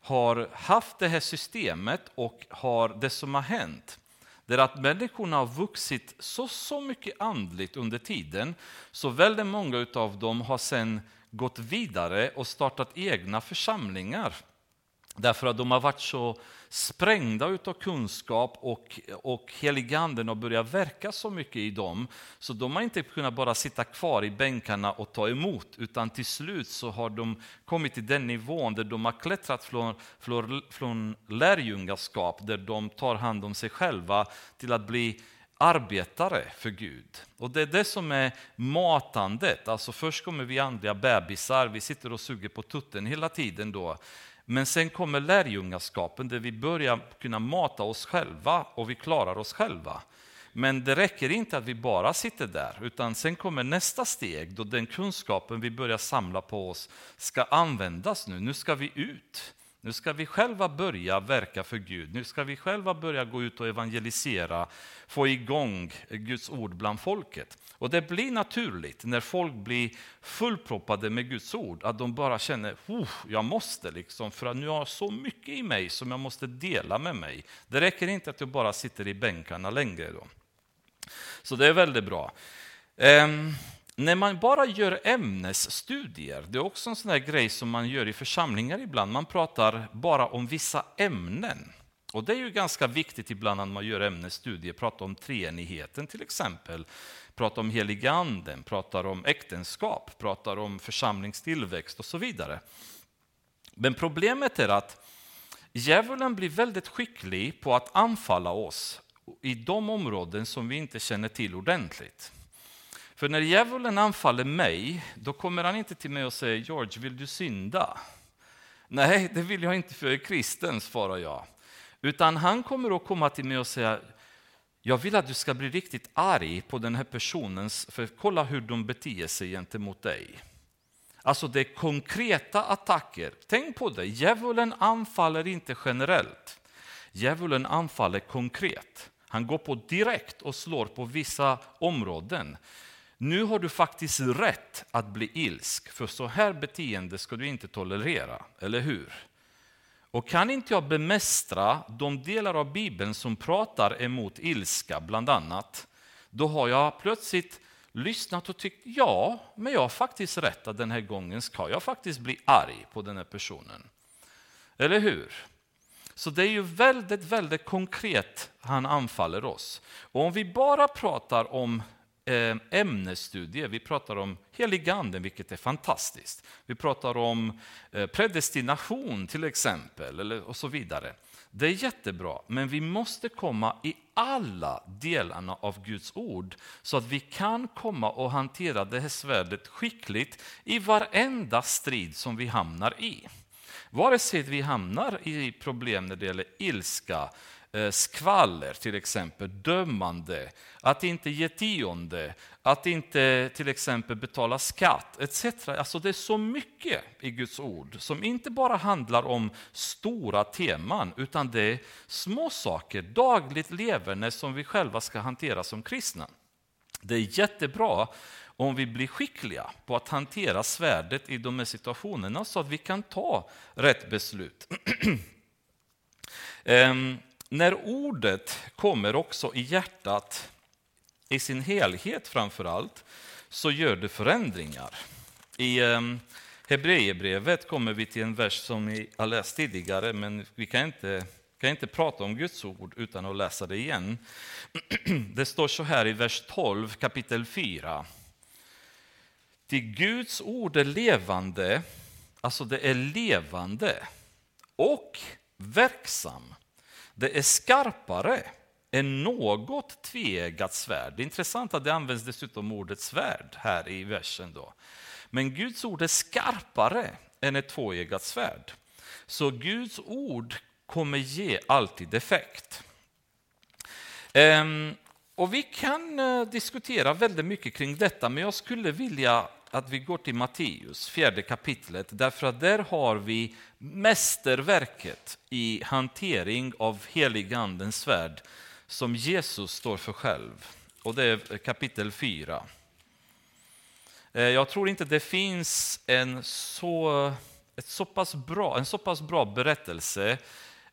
har haft det här systemet och har det som har hänt det är att människorna har vuxit så, så mycket andligt under tiden, så väldigt många av dem har sen gått vidare och startat egna församlingar. Därför att de har varit så sprängda av kunskap och, och heliganden har börjat verka så mycket i dem. Så de har inte kunnat bara sitta kvar i bänkarna och ta emot, utan till slut så har de kommit till den nivån där de har klättrat från, från, från lärjungaskap, där de tar hand om sig själva, till att bli arbetare för Gud. Och det är det som är matandet. Alltså först kommer vi andliga bebisar, vi sitter och suger på tutten hela tiden då. Men sen kommer lärjungaskapen där vi börjar kunna mata oss själva och vi klarar oss själva. Men det räcker inte att vi bara sitter där, utan sen kommer nästa steg då den kunskapen vi börjar samla på oss ska användas nu. Nu ska vi ut. Nu ska vi själva börja verka för Gud. Nu ska vi själva börja gå ut och evangelisera, få igång Guds ord bland folket. Och det blir naturligt när folk blir fullproppade med Guds ord, att de bara känner att jag måste, liksom, för att nu har jag så mycket i mig som jag måste dela med mig. Det räcker inte att jag bara sitter i bänkarna längre. Då. Så det är väldigt bra. Um, när man bara gör ämnesstudier, det är också en sån där grej som man gör i församlingar ibland, man pratar bara om vissa ämnen. Och det är ju ganska viktigt ibland när man gör ämnesstudier, prata om treenigheten till exempel, pratar om heliganden, pratar om äktenskap, pratar om församlingstillväxt och så vidare. Men problemet är att djävulen blir väldigt skicklig på att anfalla oss i de områden som vi inte känner till ordentligt. För när djävulen anfaller mig, då kommer han inte till mig och säger George, vill du synda? Nej, det vill jag inte för jag är kristen, svarar jag. Utan han kommer att komma till mig och säga jag vill att du ska bli riktigt arg på den här personen, för kolla hur de beter sig gentemot dig. Alltså det är konkreta attacker. Tänk på det, djävulen anfaller inte generellt. Djävulen anfaller konkret. Han går på direkt och slår på vissa områden. nu har du faktiskt rätt att bli ilsk, för så här beteende ska du inte tolerera, eller hur? Och kan inte jag bemästra de delar av Bibeln som pratar emot ilska, bland annat, då har jag plötsligt lyssnat och tyckt ja, men jag har faktiskt rätt att den här gången ska jag faktiskt bli arg på den här personen. Eller hur? Så det är ju väldigt, väldigt konkret han anfaller oss. Och om vi bara pratar om Eh, ämnesstudier, vi pratar om heliganden, vilket är fantastiskt. Vi pratar om eh, predestination till exempel, och så vidare. Det är jättebra, men vi måste komma i alla delarna av Guds ord så att vi kan komma och hantera det här svärdet skickligt i varenda strid som vi hamnar i. Vare sig vi hamnar i problem när det gäller ilska, Eh, skvaller till exempel, dömande, att inte ge tionde, att inte till exempel betala skatt etc. Alltså det är så mycket i Guds ord som inte bara handlar om stora teman utan det är små saker, dagligt leverne som vi själva ska hantera som kristna. Det är jättebra om vi blir skickliga på att hantera svärdet i de här situationerna så att vi kan ta rätt beslut. um, när ordet kommer också i hjärtat i sin helhet framför allt, så gör det förändringar. I ehm, Hebreerbrevet kommer vi till en vers som vi har läst tidigare, men vi kan inte, kan inte prata om Guds ord utan att läsa det igen. Det står så här i vers 12, kapitel 4. Till Guds ord är levande, alltså det är levande och verksam. Det är skarpare än något tveeggat svärd. Det är intressant att det används dessutom ordet svärd här i versen. Då. Men Guds ord är skarpare än ett tvåeggat svärd. Så Guds ord kommer ge alltid effekt. Ehm, och vi kan eh, diskutera väldigt mycket kring detta, men jag skulle vilja att vi går till Matteus, fjärde kapitlet, därför att där har vi mästerverket i hantering av heligandens svärd som Jesus står för själv. Och det är kapitel 4. Eh, jag tror inte det finns en så, ett så pass bra, en så pass bra berättelse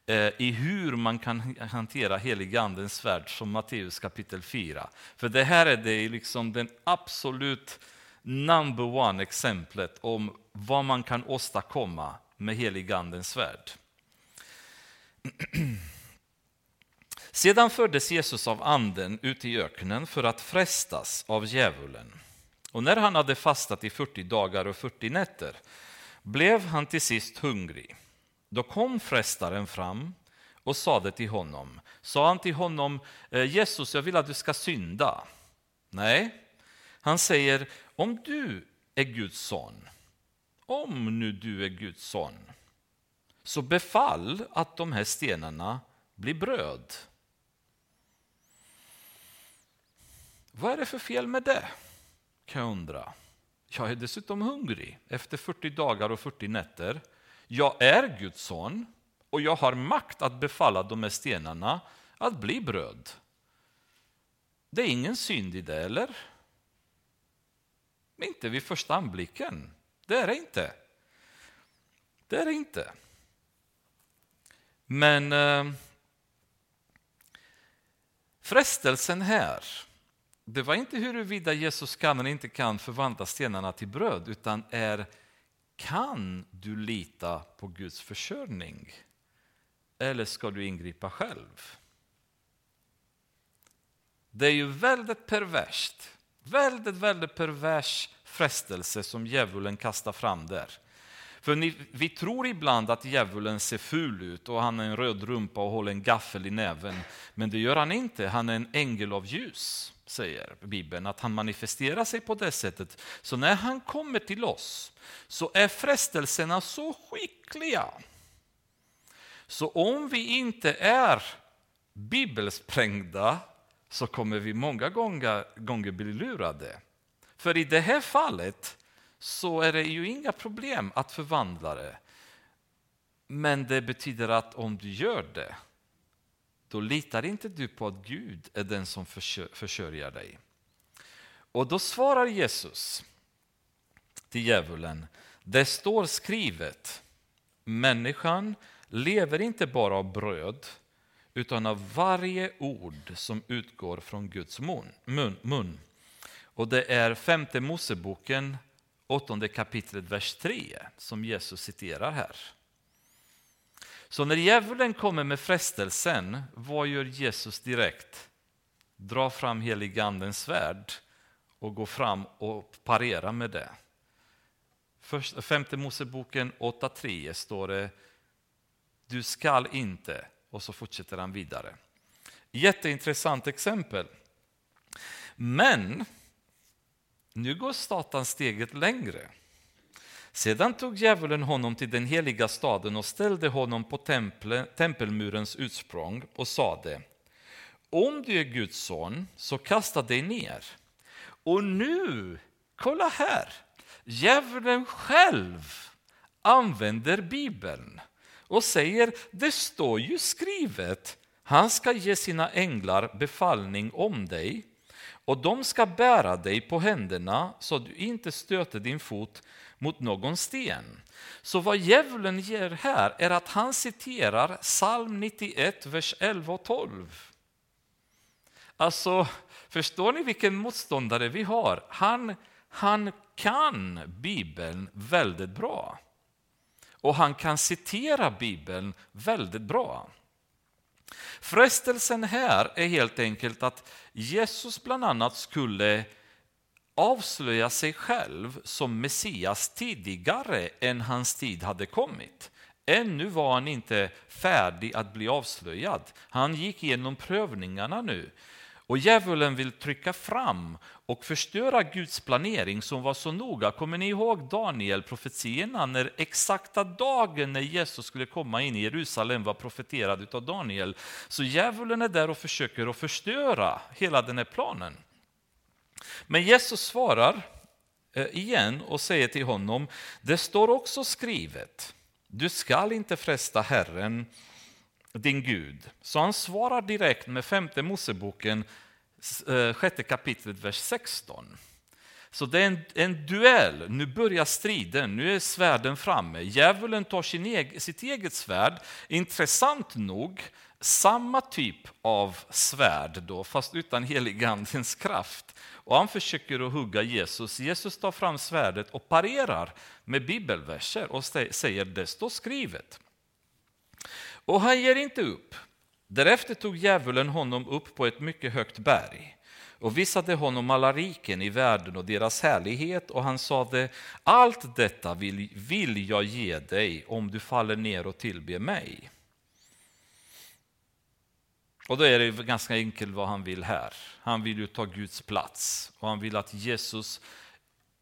eh, i hur man kan hantera heligandens svärd som Matteus kapitel 4. För det här är det liksom den absolut number one exemplet om vad man kan åstadkomma med heligandens svärd. Sedan fördes Jesus av anden ut i öknen för att frestas av djävulen. Och när han hade fastat i 40 dagar och 40 nätter blev han till sist hungrig. Då kom frestaren fram och sade till honom, sa han till honom, eh, Jesus, jag vill att du ska synda. Nej, han säger, om du är Guds son, om nu du är Guds son, så befall att de här stenarna blir bröd. Vad är det för fel med det? Kan jag undra. Jag är dessutom hungrig efter 40 dagar och 40 nätter. Jag är Guds son och jag har makt att befalla de här stenarna att bli bröd. Det är ingen synd i det, eller? Inte vid första anblicken. Det är det inte. Det är det inte. Men eh, frestelsen här det var inte huruvida Jesus kan eller inte kan förvandla stenarna till bröd, utan är kan du lita på Guds försörjning? Eller ska du ingripa själv? Det är ju väldigt perverst, väldigt, väldigt pervers frestelse som djävulen kastar fram där. För ni, vi tror ibland att djävulen ser ful ut och han har en röd rumpa och håller en gaffel i näven. Men det gör han inte, han är en ängel av ljus säger Bibeln, att han manifesterar sig på det sättet. Så när han kommer till oss så är frestelserna så skickliga. Så om vi inte är bibelsprängda så kommer vi många gånger, gånger bli lurade. För i det här fallet så är det ju inga problem att förvandla det. Men det betyder att om du gör det då litar inte du på att Gud är den som försörjer dig. Och då svarar Jesus till djävulen, det står skrivet, människan lever inte bara av bröd, utan av varje ord som utgår från Guds mun. mun. Och det är femte Moseboken, åttonde kapitlet, vers 3, som Jesus citerar här. Så när djävulen kommer med frestelsen, vad gör Jesus direkt? Dra fram heligandens svärd och gå fram och parera med det. Först, femte Moseboken 8.3 står det Du skall inte, och så fortsätter han vidare. Jätteintressant exempel. Men nu går Satan steget längre. Sedan tog djävulen honom till den heliga staden och ställde honom på temple, tempelmurens utsprång och sade Om du är Guds son, så kasta dig ner. Och nu, kolla här, djävulen själv använder Bibeln och säger det står ju skrivet han ska ge sina änglar befallning om dig och de ska bära dig på händerna så att du inte stöter din fot mot någon sten. Så vad djävulen ger här är att han citerar psalm 91, vers 11 och 12. Alltså, förstår ni vilken motståndare vi har? Han, han kan Bibeln väldigt bra. Och han kan citera Bibeln väldigt bra. Frestelsen här är helt enkelt att Jesus bland annat skulle avslöja sig själv som Messias tidigare än hans tid hade kommit. Ännu var han inte färdig att bli avslöjad. Han gick igenom prövningarna nu. Och djävulen vill trycka fram och förstöra Guds planering som var så noga. Kommer ni ihåg Daniel profetierna när exakta dagen när Jesus skulle komma in i Jerusalem var profeterad av Daniel. Så djävulen är där och försöker att förstöra hela den här planen. Men Jesus svarar eh, igen och säger till honom, det står också skrivet, du skall inte fresta Herren, din Gud. Så han svarar direkt med femte Moseboken, Eh, sjätte kapitlet, vers 16. Så det är en, en, duell, nu börjar striden, nu är svärden framme. Djävulen tar sin egen, sitt eget svärd, intressant nog, samma typ av svärd då, fast utan heligandens kraft. Och han försöker att hugga Jesus. Jesus tar fram svärdet och parerar med bibelverser och säger det står skrivet. Och han ger inte upp. Därefter tog djävulen honom upp på ett mycket högt berg och visade honom alla riken i världen och deras härlighet och han sade allt detta vill, vill jag ge dig om du faller ner och tillber mig. Och då är det ganska enkelt vad han vill här. Han vill ju ta Guds plats och han vill att Jesus,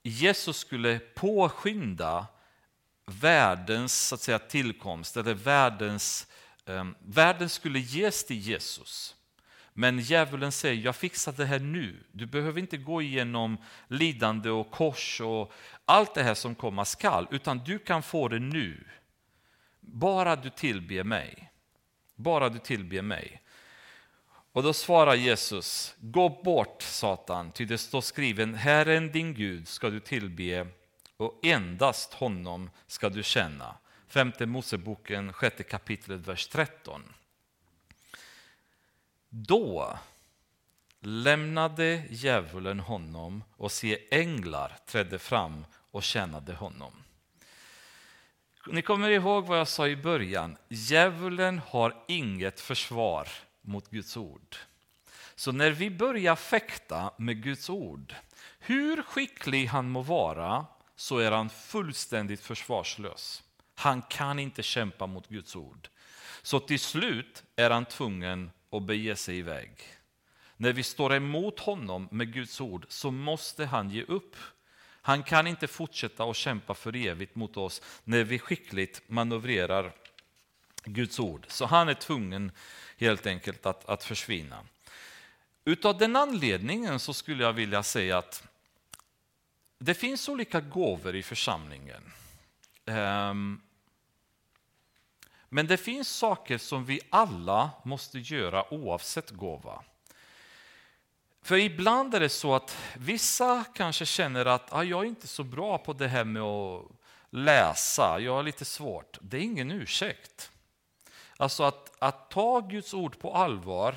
Jesus skulle påskynda världens så att säga, tillkomst, eller världens, eh, Ehm, världen skulle ges till Jesus. Men djävulen säger, jag fixar det här nu. Du behöver inte gå igenom lidande och kors och allt det här som komma skall, utan du kan få det nu. Bara du tillber mig. Bara du tillber mig. Och då svarar Jesus, gå bort Satan, ty det står skriven, Herren din Gud ska du tillbe och endast honom ska du känna. Femte Moseboken, sjätte kapitlet, vers 13. Då lämnade djävulen honom och se änglar trädde fram och tjänade honom. Ni kommer ihåg vad jag sa i början, djävulen har inget försvar mot Guds ord. Så när vi börjar fäkta med Guds ord, hur skicklig han må vara, så är han fullständigt försvarslös. Han kan inte kämpa mot Guds ord. Så till slut är han tvungen att bege sig iväg. När vi står emot honom med Guds ord så måste han ge upp. Han kan inte fortsätta att kämpa för evigt mot oss när vi skickligt manövrerar Guds ord. Så han är tvungen helt enkelt att, att försvinna. Utav den anledningen så skulle jag vilja säga att det finns olika gåvor i församlingen. Um, men det finns saker som vi alla måste göra oavsett gåva. För ibland är det så att vissa kanske känner att ah, jag är inte så bra på det här med att läsa, jag har lite svårt. Det är ingen ursäkt. Alltså att, att ta Guds ord på allvar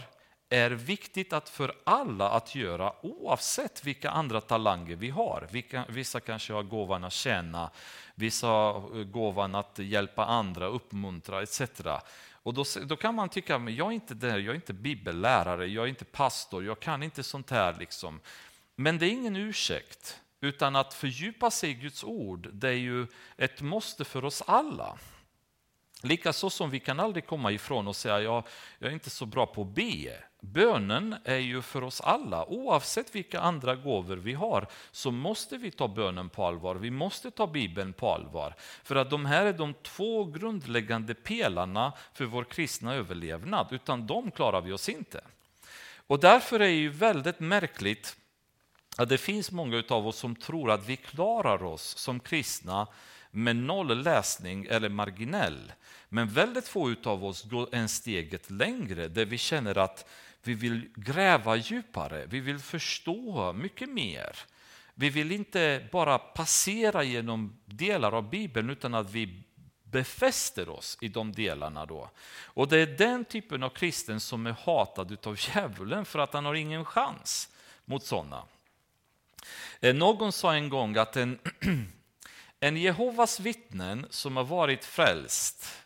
är viktigt att för alla att göra oavsett vilka andra talanger vi har. Vissa kanske har gåvan att tjäna, vissa har gåvan att hjälpa andra, uppmuntra etc. Och då, då kan man tycka, men jag är inte där, jag är inte bibellärare, jag är inte pastor, jag kan inte sånt här. Liksom. Men det är ingen ursäkt, utan att fördjupa sig i Guds ord, det är ju ett måste för oss alla. Likaså som vi kan aldrig komma ifrån och säga jag, jag är inte så bra på att be. Bönen är ju för oss alla, oavsett vilka andra gåvor vi har, så måste vi ta bönen på allvar. Vi måste ta Bibeln på allvar. För att de här är de två grundläggande pelarna för vår kristna överlevnad. Utan de klarar vi oss inte. Och därför är det ju väldigt märkligt att det finns många av oss som tror att vi klarar oss som kristna med noll läsning eller marginell. Men väldigt få av oss går en steget längre där vi känner att vi vill gräva djupare, vi vill förstå mycket mer. Vi vill inte bara passera genom delar av Bibeln utan att vi befäster oss i de delarna. Då. Och Det är den typen av kristen som är hatad av djävulen för att han har ingen chans mot sådana. Eh, någon sa en gång att en, en Jehovas vittnen som har varit frälst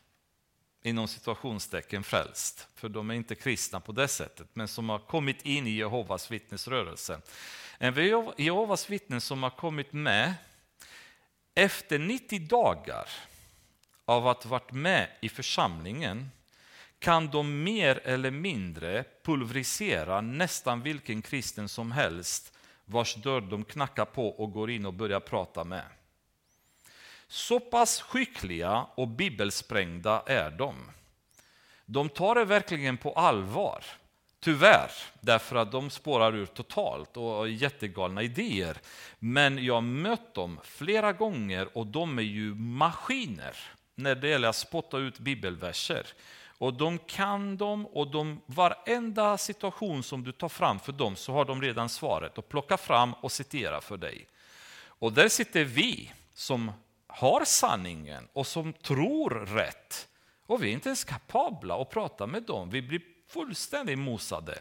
inom situationstecken frälst, för de är inte kristna på det sättet, men som har kommit in i Jehovas vittnesrörelse. En Jehovas vittnen som har kommit med efter 90 dagar av att ha varit med i församlingen kan de mer eller mindre pulverisera nästan vilken kristen som helst vars dörr de knackar på och går in och börjar prata med. Så pass skickliga och bibelsprängda är de. De tar det verkligen på allvar. Tyvärr, därför att de spårar ur totalt och har jättegalna idéer. Men jag har mött dem flera gånger och de är ju maskiner när det gäller att spotta ut bibelverser. Och de kan dem och de, varenda situation som du tar fram för dem så har de redan svaret och plocka fram och citera för dig. Och där sitter vi som har sanningen och som tror rätt. Och vi är inte ens kapabla att prata med dem. Vi blir fullständigt mosade.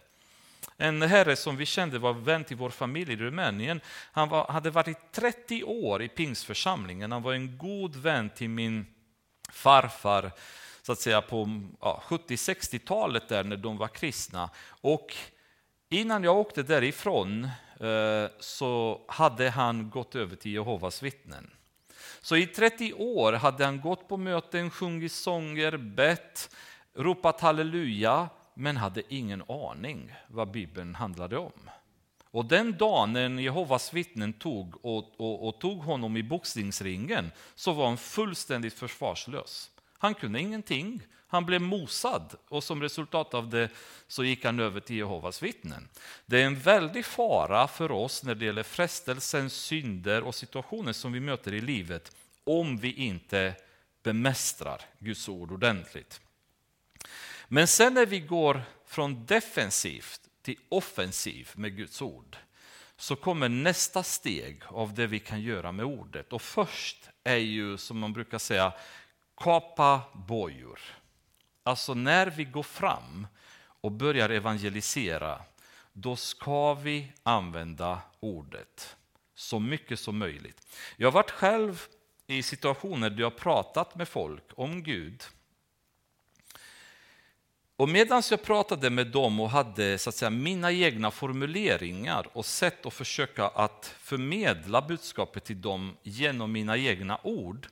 En herre som vi kände var vän till vår familj i Rumänien. Han var, hade varit 30 år i pingsförsamlingen. Han var en god vän till min farfar så att säga på ja, 70-60-talet där när de var kristna. Och innan jag åkte därifrån eh, så hade han gått över till Jehovas vittnen. Så i 30 år hade han gått på möten, sjungit sånger, bett, ropat halleluja, men hade ingen aning vad Bibeln handlade om. Och den dagen när Jehovas vittnen tog, och, och, och tog honom i boxningsringen så var han fullständigt försvarslös. Han kunde ingenting. Han blev mosad och som resultat av det så gick han över till Jehovas vittnen. Det är en väldig fara för oss när det gäller frestelsen, synder och situationer som vi möter i livet om vi inte bemästrar Guds ord ordentligt. Men sen när vi går från defensivt till offensiv med Guds ord så kommer nästa steg av det vi kan göra med ordet. Och först är ju, som man brukar säga, kapa bojor. Alltså när vi går fram och börjar evangelisera, då ska vi använda ordet så mycket som möjligt. Jag har varit själv i situationer där jag har pratat med folk om Gud. Och medan jag pratade med dem och hade så att säga, mina egna formuleringar och sätt att försöka att förmedla budskapet till dem genom mina egna ord,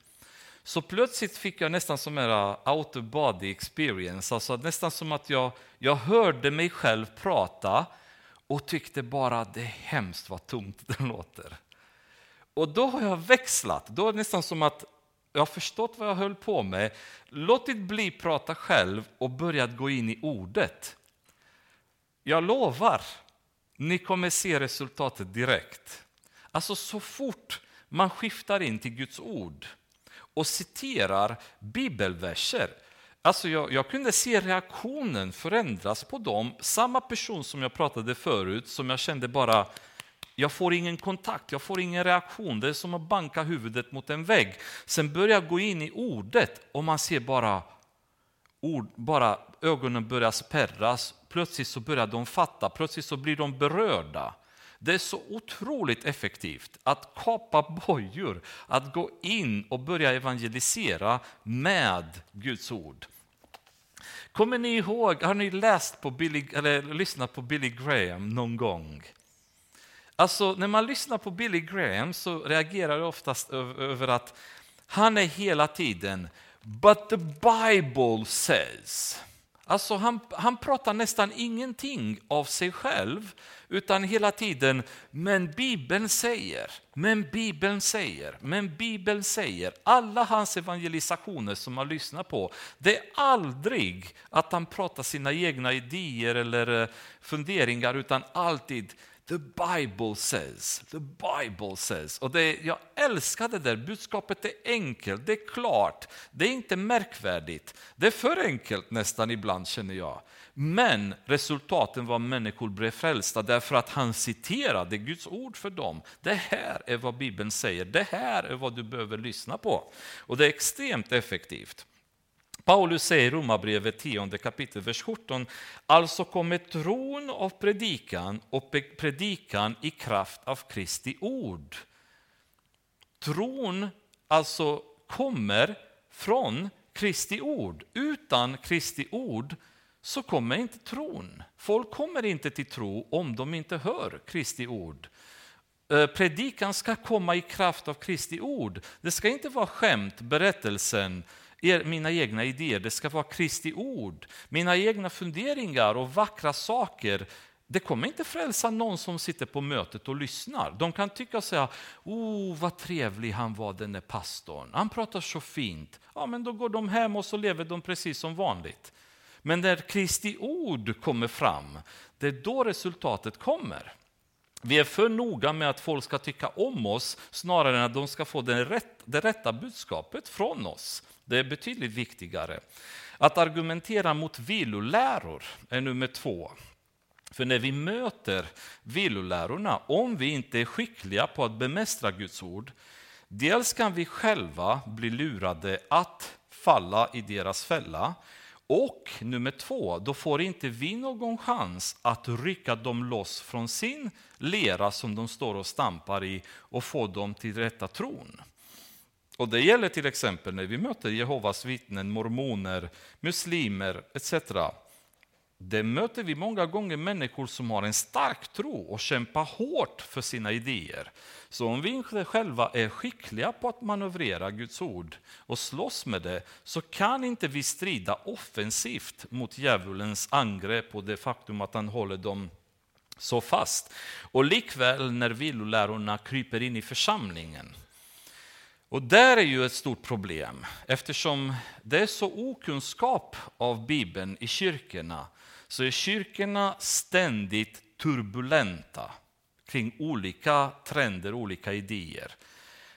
så plötsligt fick jag nästan som en out of body experience, alltså nästan som att jag, jag hörde mig själv prata och tyckte bara att det är hemskt vad tomt det låter. Och då har jag växlat, då är det nästan som att jag har förstått vad jag höll på med, låtit bli prata själv och börjat gå in i ordet. Jag lovar, ni kommer se resultatet direkt. Alltså så fort man skiftar in till Guds ord och citerar bibelverser. Alltså jag, jag, kunde se reaktionen förändras på dem. Samma person som jag pratade förut, som jag kände bara, jag får ingen kontakt, jag får ingen reaktion. Det är som att banka huvudet mot en vägg. Sen börjar jag gå in i ordet och man ser bara, ord, bara ögonen börjar spärras. Plötsligt så börjar de fatta, plötsligt så blir de berörda. Det är så otroligt effektivt att kapa bojor, att gå in och börja evangelisera med Guds ord. Kommer ni ihåg, har ni läst på Billy, eller lyssnat på Billy Graham någon gång? Alltså, när man lyssnar på Billy Graham så reagerar jag oftast över att han är hela tiden But the Bible says. Alltså han, han pratar nästan ingenting av sig själv, utan hela tiden, men Bibeln säger, men Bibeln säger, men Bibeln säger. Alla hans evangelisationer som man lyssnar på, det är aldrig att han pratar sina egna idéer eller eh, funderingar, utan alltid The Bible says, the Bible says. Och det, jag älskar det där, budskapet är enkelt, det är klart, det är inte märkvärdigt. Det är för enkelt nästan ibland känner jag. Men resultaten var människor blev frälsta därför att han citerade Guds ord för dem. Det här är vad Bibeln säger, det här är vad du behöver lyssna på. Och det är extremt effektivt. Paulus säger i Romarbrevet 10 kapitel, vers 17, alltså kommer tron av predikan och predikan i kraft av Kristi ord. Tron alltså kommer från Kristi ord. Utan Kristi ord så kommer inte tron. Folk kommer inte till tro om de inte hör Kristi ord. Eh, predikan ska komma i kraft av Kristi ord. Det ska inte vara skämt, berättelsen, mina egna idéer, det ska vara Kristi ord. Mina egna funderingar och vackra saker, det kommer inte frälsa någon som sitter på mötet och lyssnar. De kan tycka och säga, oh vad trevlig han var den där pastorn, han pratar så fint. Ja, men då går de hem och så lever de precis som vanligt. Men när Kristi ord kommer fram, det är då resultatet kommer. Vi är för noga med att folk ska tycka om oss snarare än att de ska få det, rätt, det rätta budskapet från oss. Det är betydligt viktigare. Att argumentera mot viloläror är nummer två. För när vi möter vilolärorna, om vi inte är skickliga på att bemästra Guds ord, dels kan vi själva bli lurade att falla i deras fälla, och nummer två, då får inte vi någon chans att rycka dem loss från sin lera som de står och stampar i och få dem till rätta tron. Och Det gäller till exempel när vi möter Jehovas vittnen, mormoner, muslimer etc. Det möter vi många gånger människor som har en stark tro och kämpar hårt för sina idéer. Så om vi inte själva är skickliga på att manövrera Guds ord och slåss med det, så kan inte vi strida offensivt mot djävulens angrepp och det faktum att han håller dem så fast. Och likväl när villolärorna kryper in i församlingen, och där är ju ett stort problem eftersom det är så okunskap av Bibeln i kyrkorna så är kyrkorna ständigt turbulenta kring olika trender, olika idéer.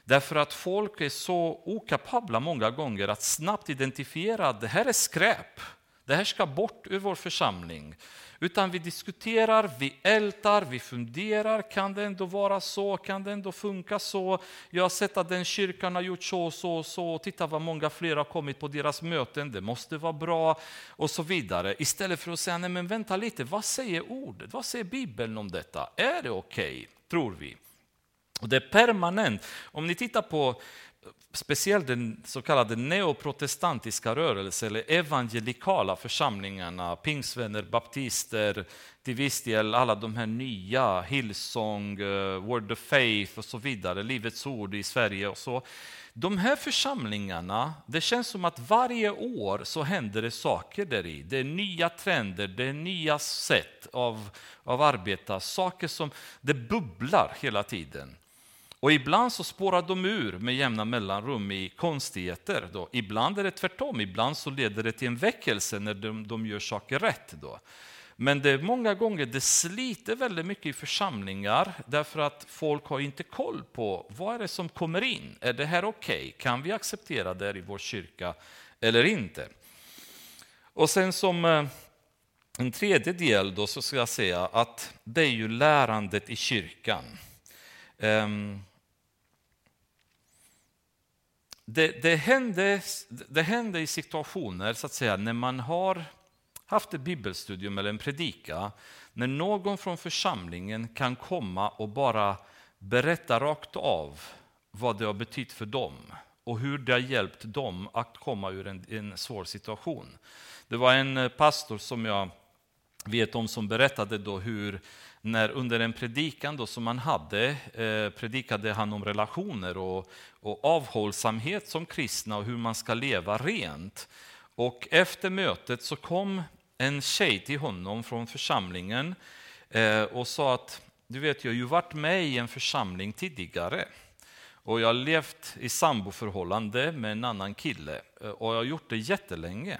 Därför att folk är så okapabla många gånger att snabbt identifiera att det här är skräp, det här ska bort ur vår församling. Utan vi diskuterar, vi ältar, vi funderar. Kan det ändå vara så? Kan det ändå funka så? Jag har sett att den kyrkan har gjort så och så och så. Titta vad många fler har kommit på deras möten. Det måste vara bra och så vidare. Istället för att säga, nej men vänta lite, vad säger ordet? Vad säger Bibeln om detta? Är det okej, okay, tror vi? Och det är permanent. Om ni tittar på speciellt den så kallade neoprotestantiska rörelsen, eller evangelikala församlingarna, pingsvänner, baptister, till viss del alla de här nya, Hillsong, eh, Word of Faith och så vidare, Livets Ord i Sverige och så. De här församlingarna, det känns som att varje år så händer det saker där i. Det är nya trender, det är nya sätt av, av arbeta, saker som det bubblar hela tiden. Och ibland så spårar de ur med jämna mellanrum i konstigheter. Då. Ibland är det tvärtom, ibland så leder det till en väckelse när de, de gör saker rätt. Då. Men det är många gånger det sliter väldigt mycket i församlingar därför att folk har inte koll på vad är det som kommer in. Är det här okej? Okay? Kan vi acceptera det i vår kyrka eller inte? Och sen som eh, en tredje del då så ska jag säga att det är ju lärandet i kyrkan. Ehm, det, det, hände, det hände i situationer så att säga, när man har haft ett bibelstudium eller en predika, när någon från församlingen kan komma och bara berätta rakt av vad det har betytt för dem och hur det har hjälpt dem att komma ur en, en svår situation. Det var en eh, pastor som jag vet om som berättade då hur när under en predikan då som han hade eh, predikade han om relationer och, och avhållsamhet som kristna och hur man ska leva rent. Och efter mötet så kom en tjej till honom från församlingen eh, och sa att du vet, jag har ju varit med i en församling tidigare och jag har levt i samboförhållande med en annan kille eh, och jag har gjort det jättelänge.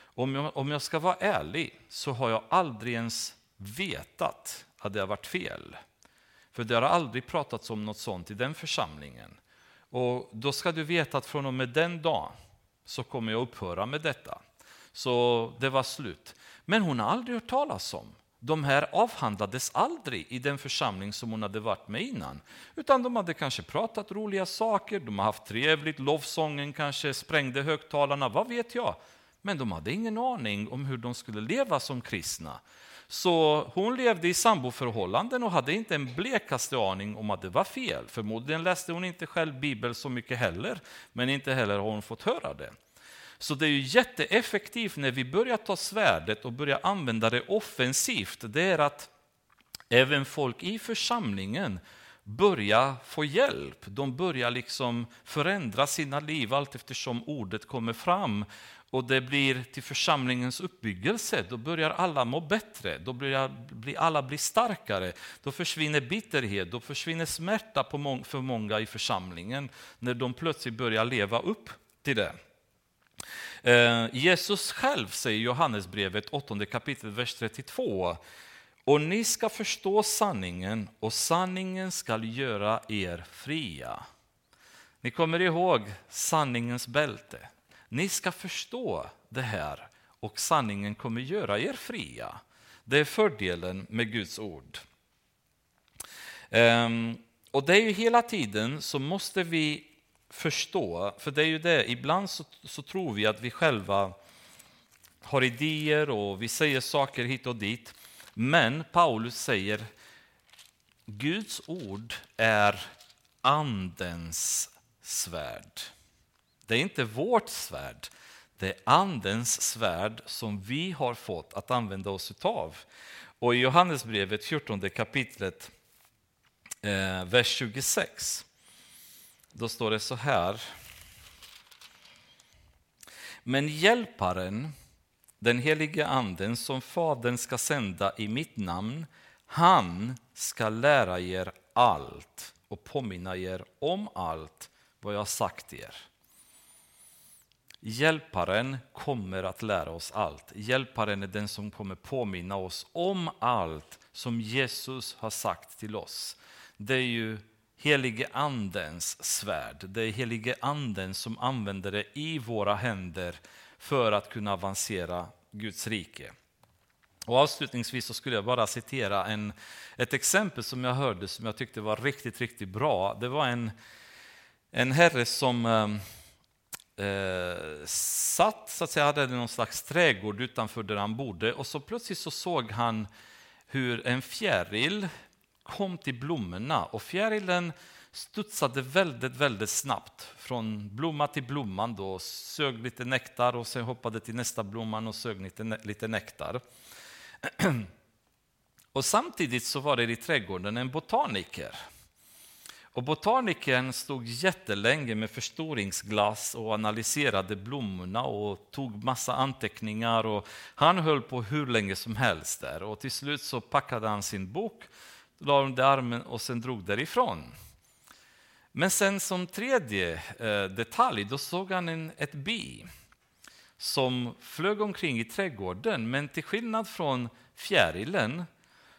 Om jag, om jag ska vara ärlig så har jag aldrig ens vetat hade det varit fel. För det har aldrig pratats om något sånt i den församlingen. Och då ska du veta att från och med den dagen så kommer jag upphöra med detta. Så det var slut. Men hon har aldrig hört talas om. De här avhandlades aldrig i den församling som hon hade varit med innan. Utan de hade kanske pratat roliga saker, de har haft trevligt, lovsången kanske sprängde högtalarna, vad vet jag. Men de hade ingen aning om hur de skulle leva som kristna. Så hon levde i samboförhållanden och hade inte en blekaste aning om att det var fel. Förmodligen läste hon inte själv Bibeln så mycket heller, men inte heller har hon fått höra det. Så det är ju jätteeffektivt när vi börjar ta svärdet och börjar använda det offensivt. Det är att även folk i församlingen börjar få hjälp. De börjar liksom förändra sina liv allt eftersom ordet kommer fram och det blir till församlingens uppbyggelse, då börjar alla må bättre, då börjar alla bli starkare, då försvinner bitterhet, då försvinner smärta för många i församlingen när de plötsligt börjar leva upp till det. Eh, Jesus själv säger i Johannesbrevet 8 kapitel, vers 32. Och ni ska förstå sanningen och sanningen ska göra er fria. Ni kommer ihåg sanningens bälte. Ni ska förstå det här och sanningen kommer göra er fria. Det är fördelen med Guds ord. Ehm, och det är ju hela tiden så måste vi förstå, för det är ju det, ibland så, så tror vi att vi själva har idéer och vi säger saker hit och dit. Men Paulus säger Guds ord är andens svärd. Det är inte vårt svärd, det är andens svärd som vi har fått att använda oss av. Och i Johannesbrevet 14 kapitlet, eh, vers 26, då står det så här. Men hjälparen, den helige anden som Fadern ska sända i mitt namn, han ska lära er allt och påminna er om allt vad jag har sagt er. Hjälparen kommer att lära oss allt. Hjälparen är den som kommer påminna oss om allt som Jesus har sagt till oss. Det är ju helige andens svärd. Det är helige anden som använder det i våra händer för att kunna avancera Guds rike. Och avslutningsvis så skulle jag bara citera en, ett exempel som jag hörde som jag tyckte var riktigt, riktigt bra. Det var en, en herre som ehm, eh, satt, så att säga, hade någon slags trädgård utanför där han bodde. Och så plötsligt så såg han hur en fjäril kom till blommorna. Och fjärilen studsade väldigt, väldigt snabbt. Från blomma till blomman då, sög lite nektar och sen hoppade till nästa blomman och sög lite, lite nektar. Och samtidigt så var det i trädgården en botaniker och botanikern stod jättelänge med förstoringsglas och analyserade blommorna och tog massa anteckningar. Och han höll på hur länge som helst där och till slut så packade han sin bok, la under armen och sen drog därifrån. Men sen som tredje eh, detalj, då såg han en, ett bi som flög omkring i trädgården, men till skillnad från fjärilen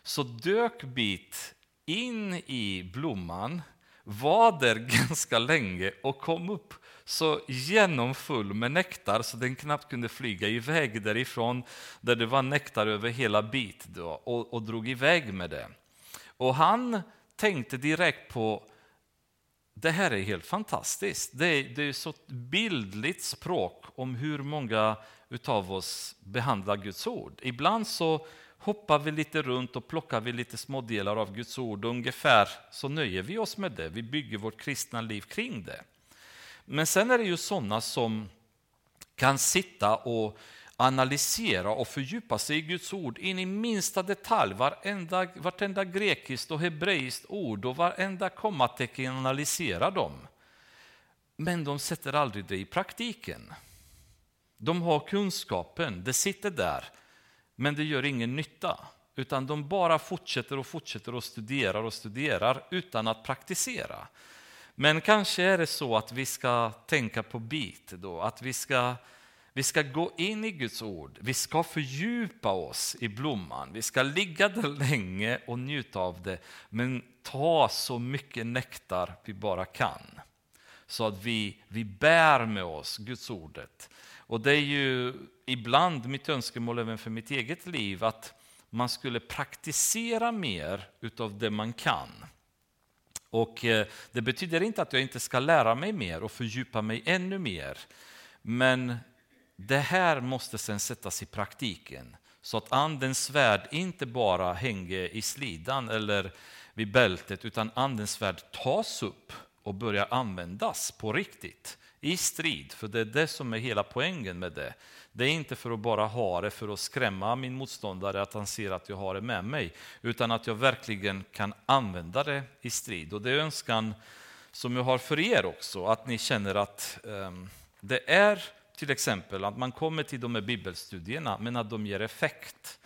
så dök bit in i blomman var där ganska länge och kom upp så genomfull med nektar så den knappt kunde flyga iväg därifrån där det var nektar över hela bit då, och, och drog iväg med det. Och han tänkte direkt på det här är helt fantastiskt. Det är, det är så bildligt språk om hur många utav oss behandlar Guds ord. Ibland så hoppar vi lite runt och plockar vi lite små delar av Guds ord och ungefär så nöjer vi oss med det. Vi bygger vårt kristna liv kring det. Men sen är det ju sådana som kan sitta och analysera och fördjupa sig i Guds ord in i minsta detalj. Varenda, vartenda grekiskt och hebreiskt ord och varenda kommatecken analysera dem. Men de sätter aldrig det i praktiken. De har kunskapen, det sitter där, men det gör ingen nytta. Utan de bara fortsätter och fortsätter och studerar och studerar utan att praktisera. Men kanske är det så att vi ska tänka på bit då, att vi ska, vi ska gå in i Guds ord, vi ska fördjupa oss i blomman, vi ska ligga där länge och njuta av det, men ta så mycket nektar vi bara kan. Så att vi, vi bär med oss Guds ordet. Och det är ju ibland mitt önskemål även för mitt eget liv att man skulle praktisera mer utav det man kan. Och eh, det betyder inte att jag inte ska lära mig mer och fördjupa mig ännu mer. Men det här måste sen sättas i praktiken så att andens svärd inte bara hänger i slidan eller vid bältet utan andens svärd tas upp och börjar användas på riktigt i strid. För det är det som är hela poängen med det. Det är inte för att bara ha det för att skrämma min motståndare att han ser att jag har det med mig, utan att jag verkligen kan använda det i strid. Och det är önskan som jag har för er också, att ni känner att um, det är till exempel att man kommer till de här bibelstudierna, men att de ger effekt.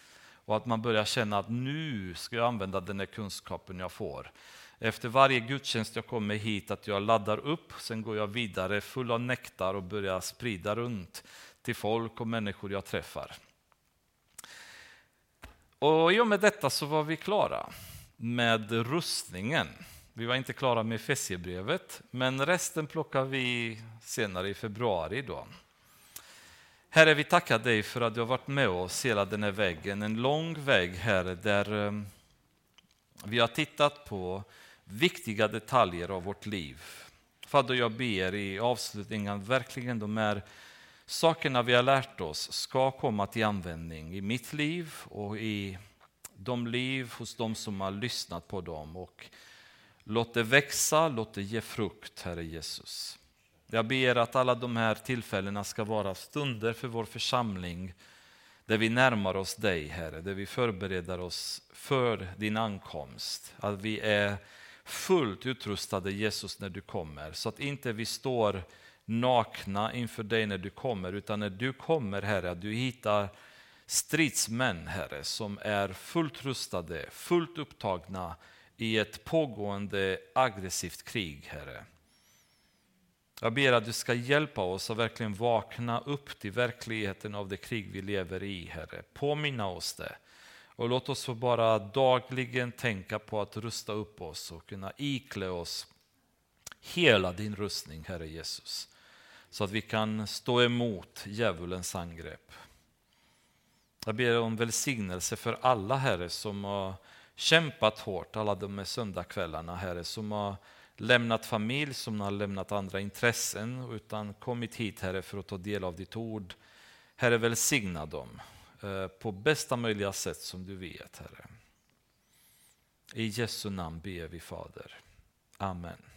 Och att man börjar känna att nu ska jag använda den här kunskapen jag får. Efter varje gudstjänst jag kommer hit att jag laddar upp, sen går jag vidare full av nektar och börjar sprida runt till folk och människor jag träffar. Och I och med detta så var vi klara med rustningen. Vi var inte klara med Fessiebrevet, men resten plockar vi senare i februari. Då. Herre, vi tackar dig för att du har varit med oss hela den här vägen. En lång väg, Herre, där eh, vi har tittat på viktiga detaljer av vårt liv. Fader, jag ber i avslutningen verkligen de här sakerna vi har lärt oss ska komma till användning i mitt liv och i de liv hos de som har lyssnat på dem. Och låt det växa, låt det ge frukt, Herre Jesus. Jag ber att alla de här tillfällena ska vara stunder för vår församling där vi närmar oss dig, Herre, där vi förbereder oss för din ankomst. Att vi är fullt utrustade, Jesus, när du kommer, så att inte vi står nakna inför dig när du kommer, utan när du kommer, Herre, att du hittar stridsmän, Herre, som är fullt rustade, fullt upptagna i ett pågående aggressivt krig, Herre. Jag ber att du ska hjälpa oss att verkligen vakna upp till verkligheten av det krig vi lever i, Herre. Påminna oss det. Och låt oss få bara dagligen tänka på att rusta upp oss och kunna iklä oss hela din rustning, Herre Jesus så att vi kan stå emot djävulens angrepp. Jag ber om välsignelse för alla, Herre, som har kämpat hårt alla de här söndagskvällarna, Herre, som har lämnat familj, som har lämnat andra intressen, utan kommit hit, Herre, för att ta del av ditt ord. Herre, välsigna dem eh, på bästa möjliga sätt som du vet, Herre. I Jesu namn ber vi, Fader. Amen.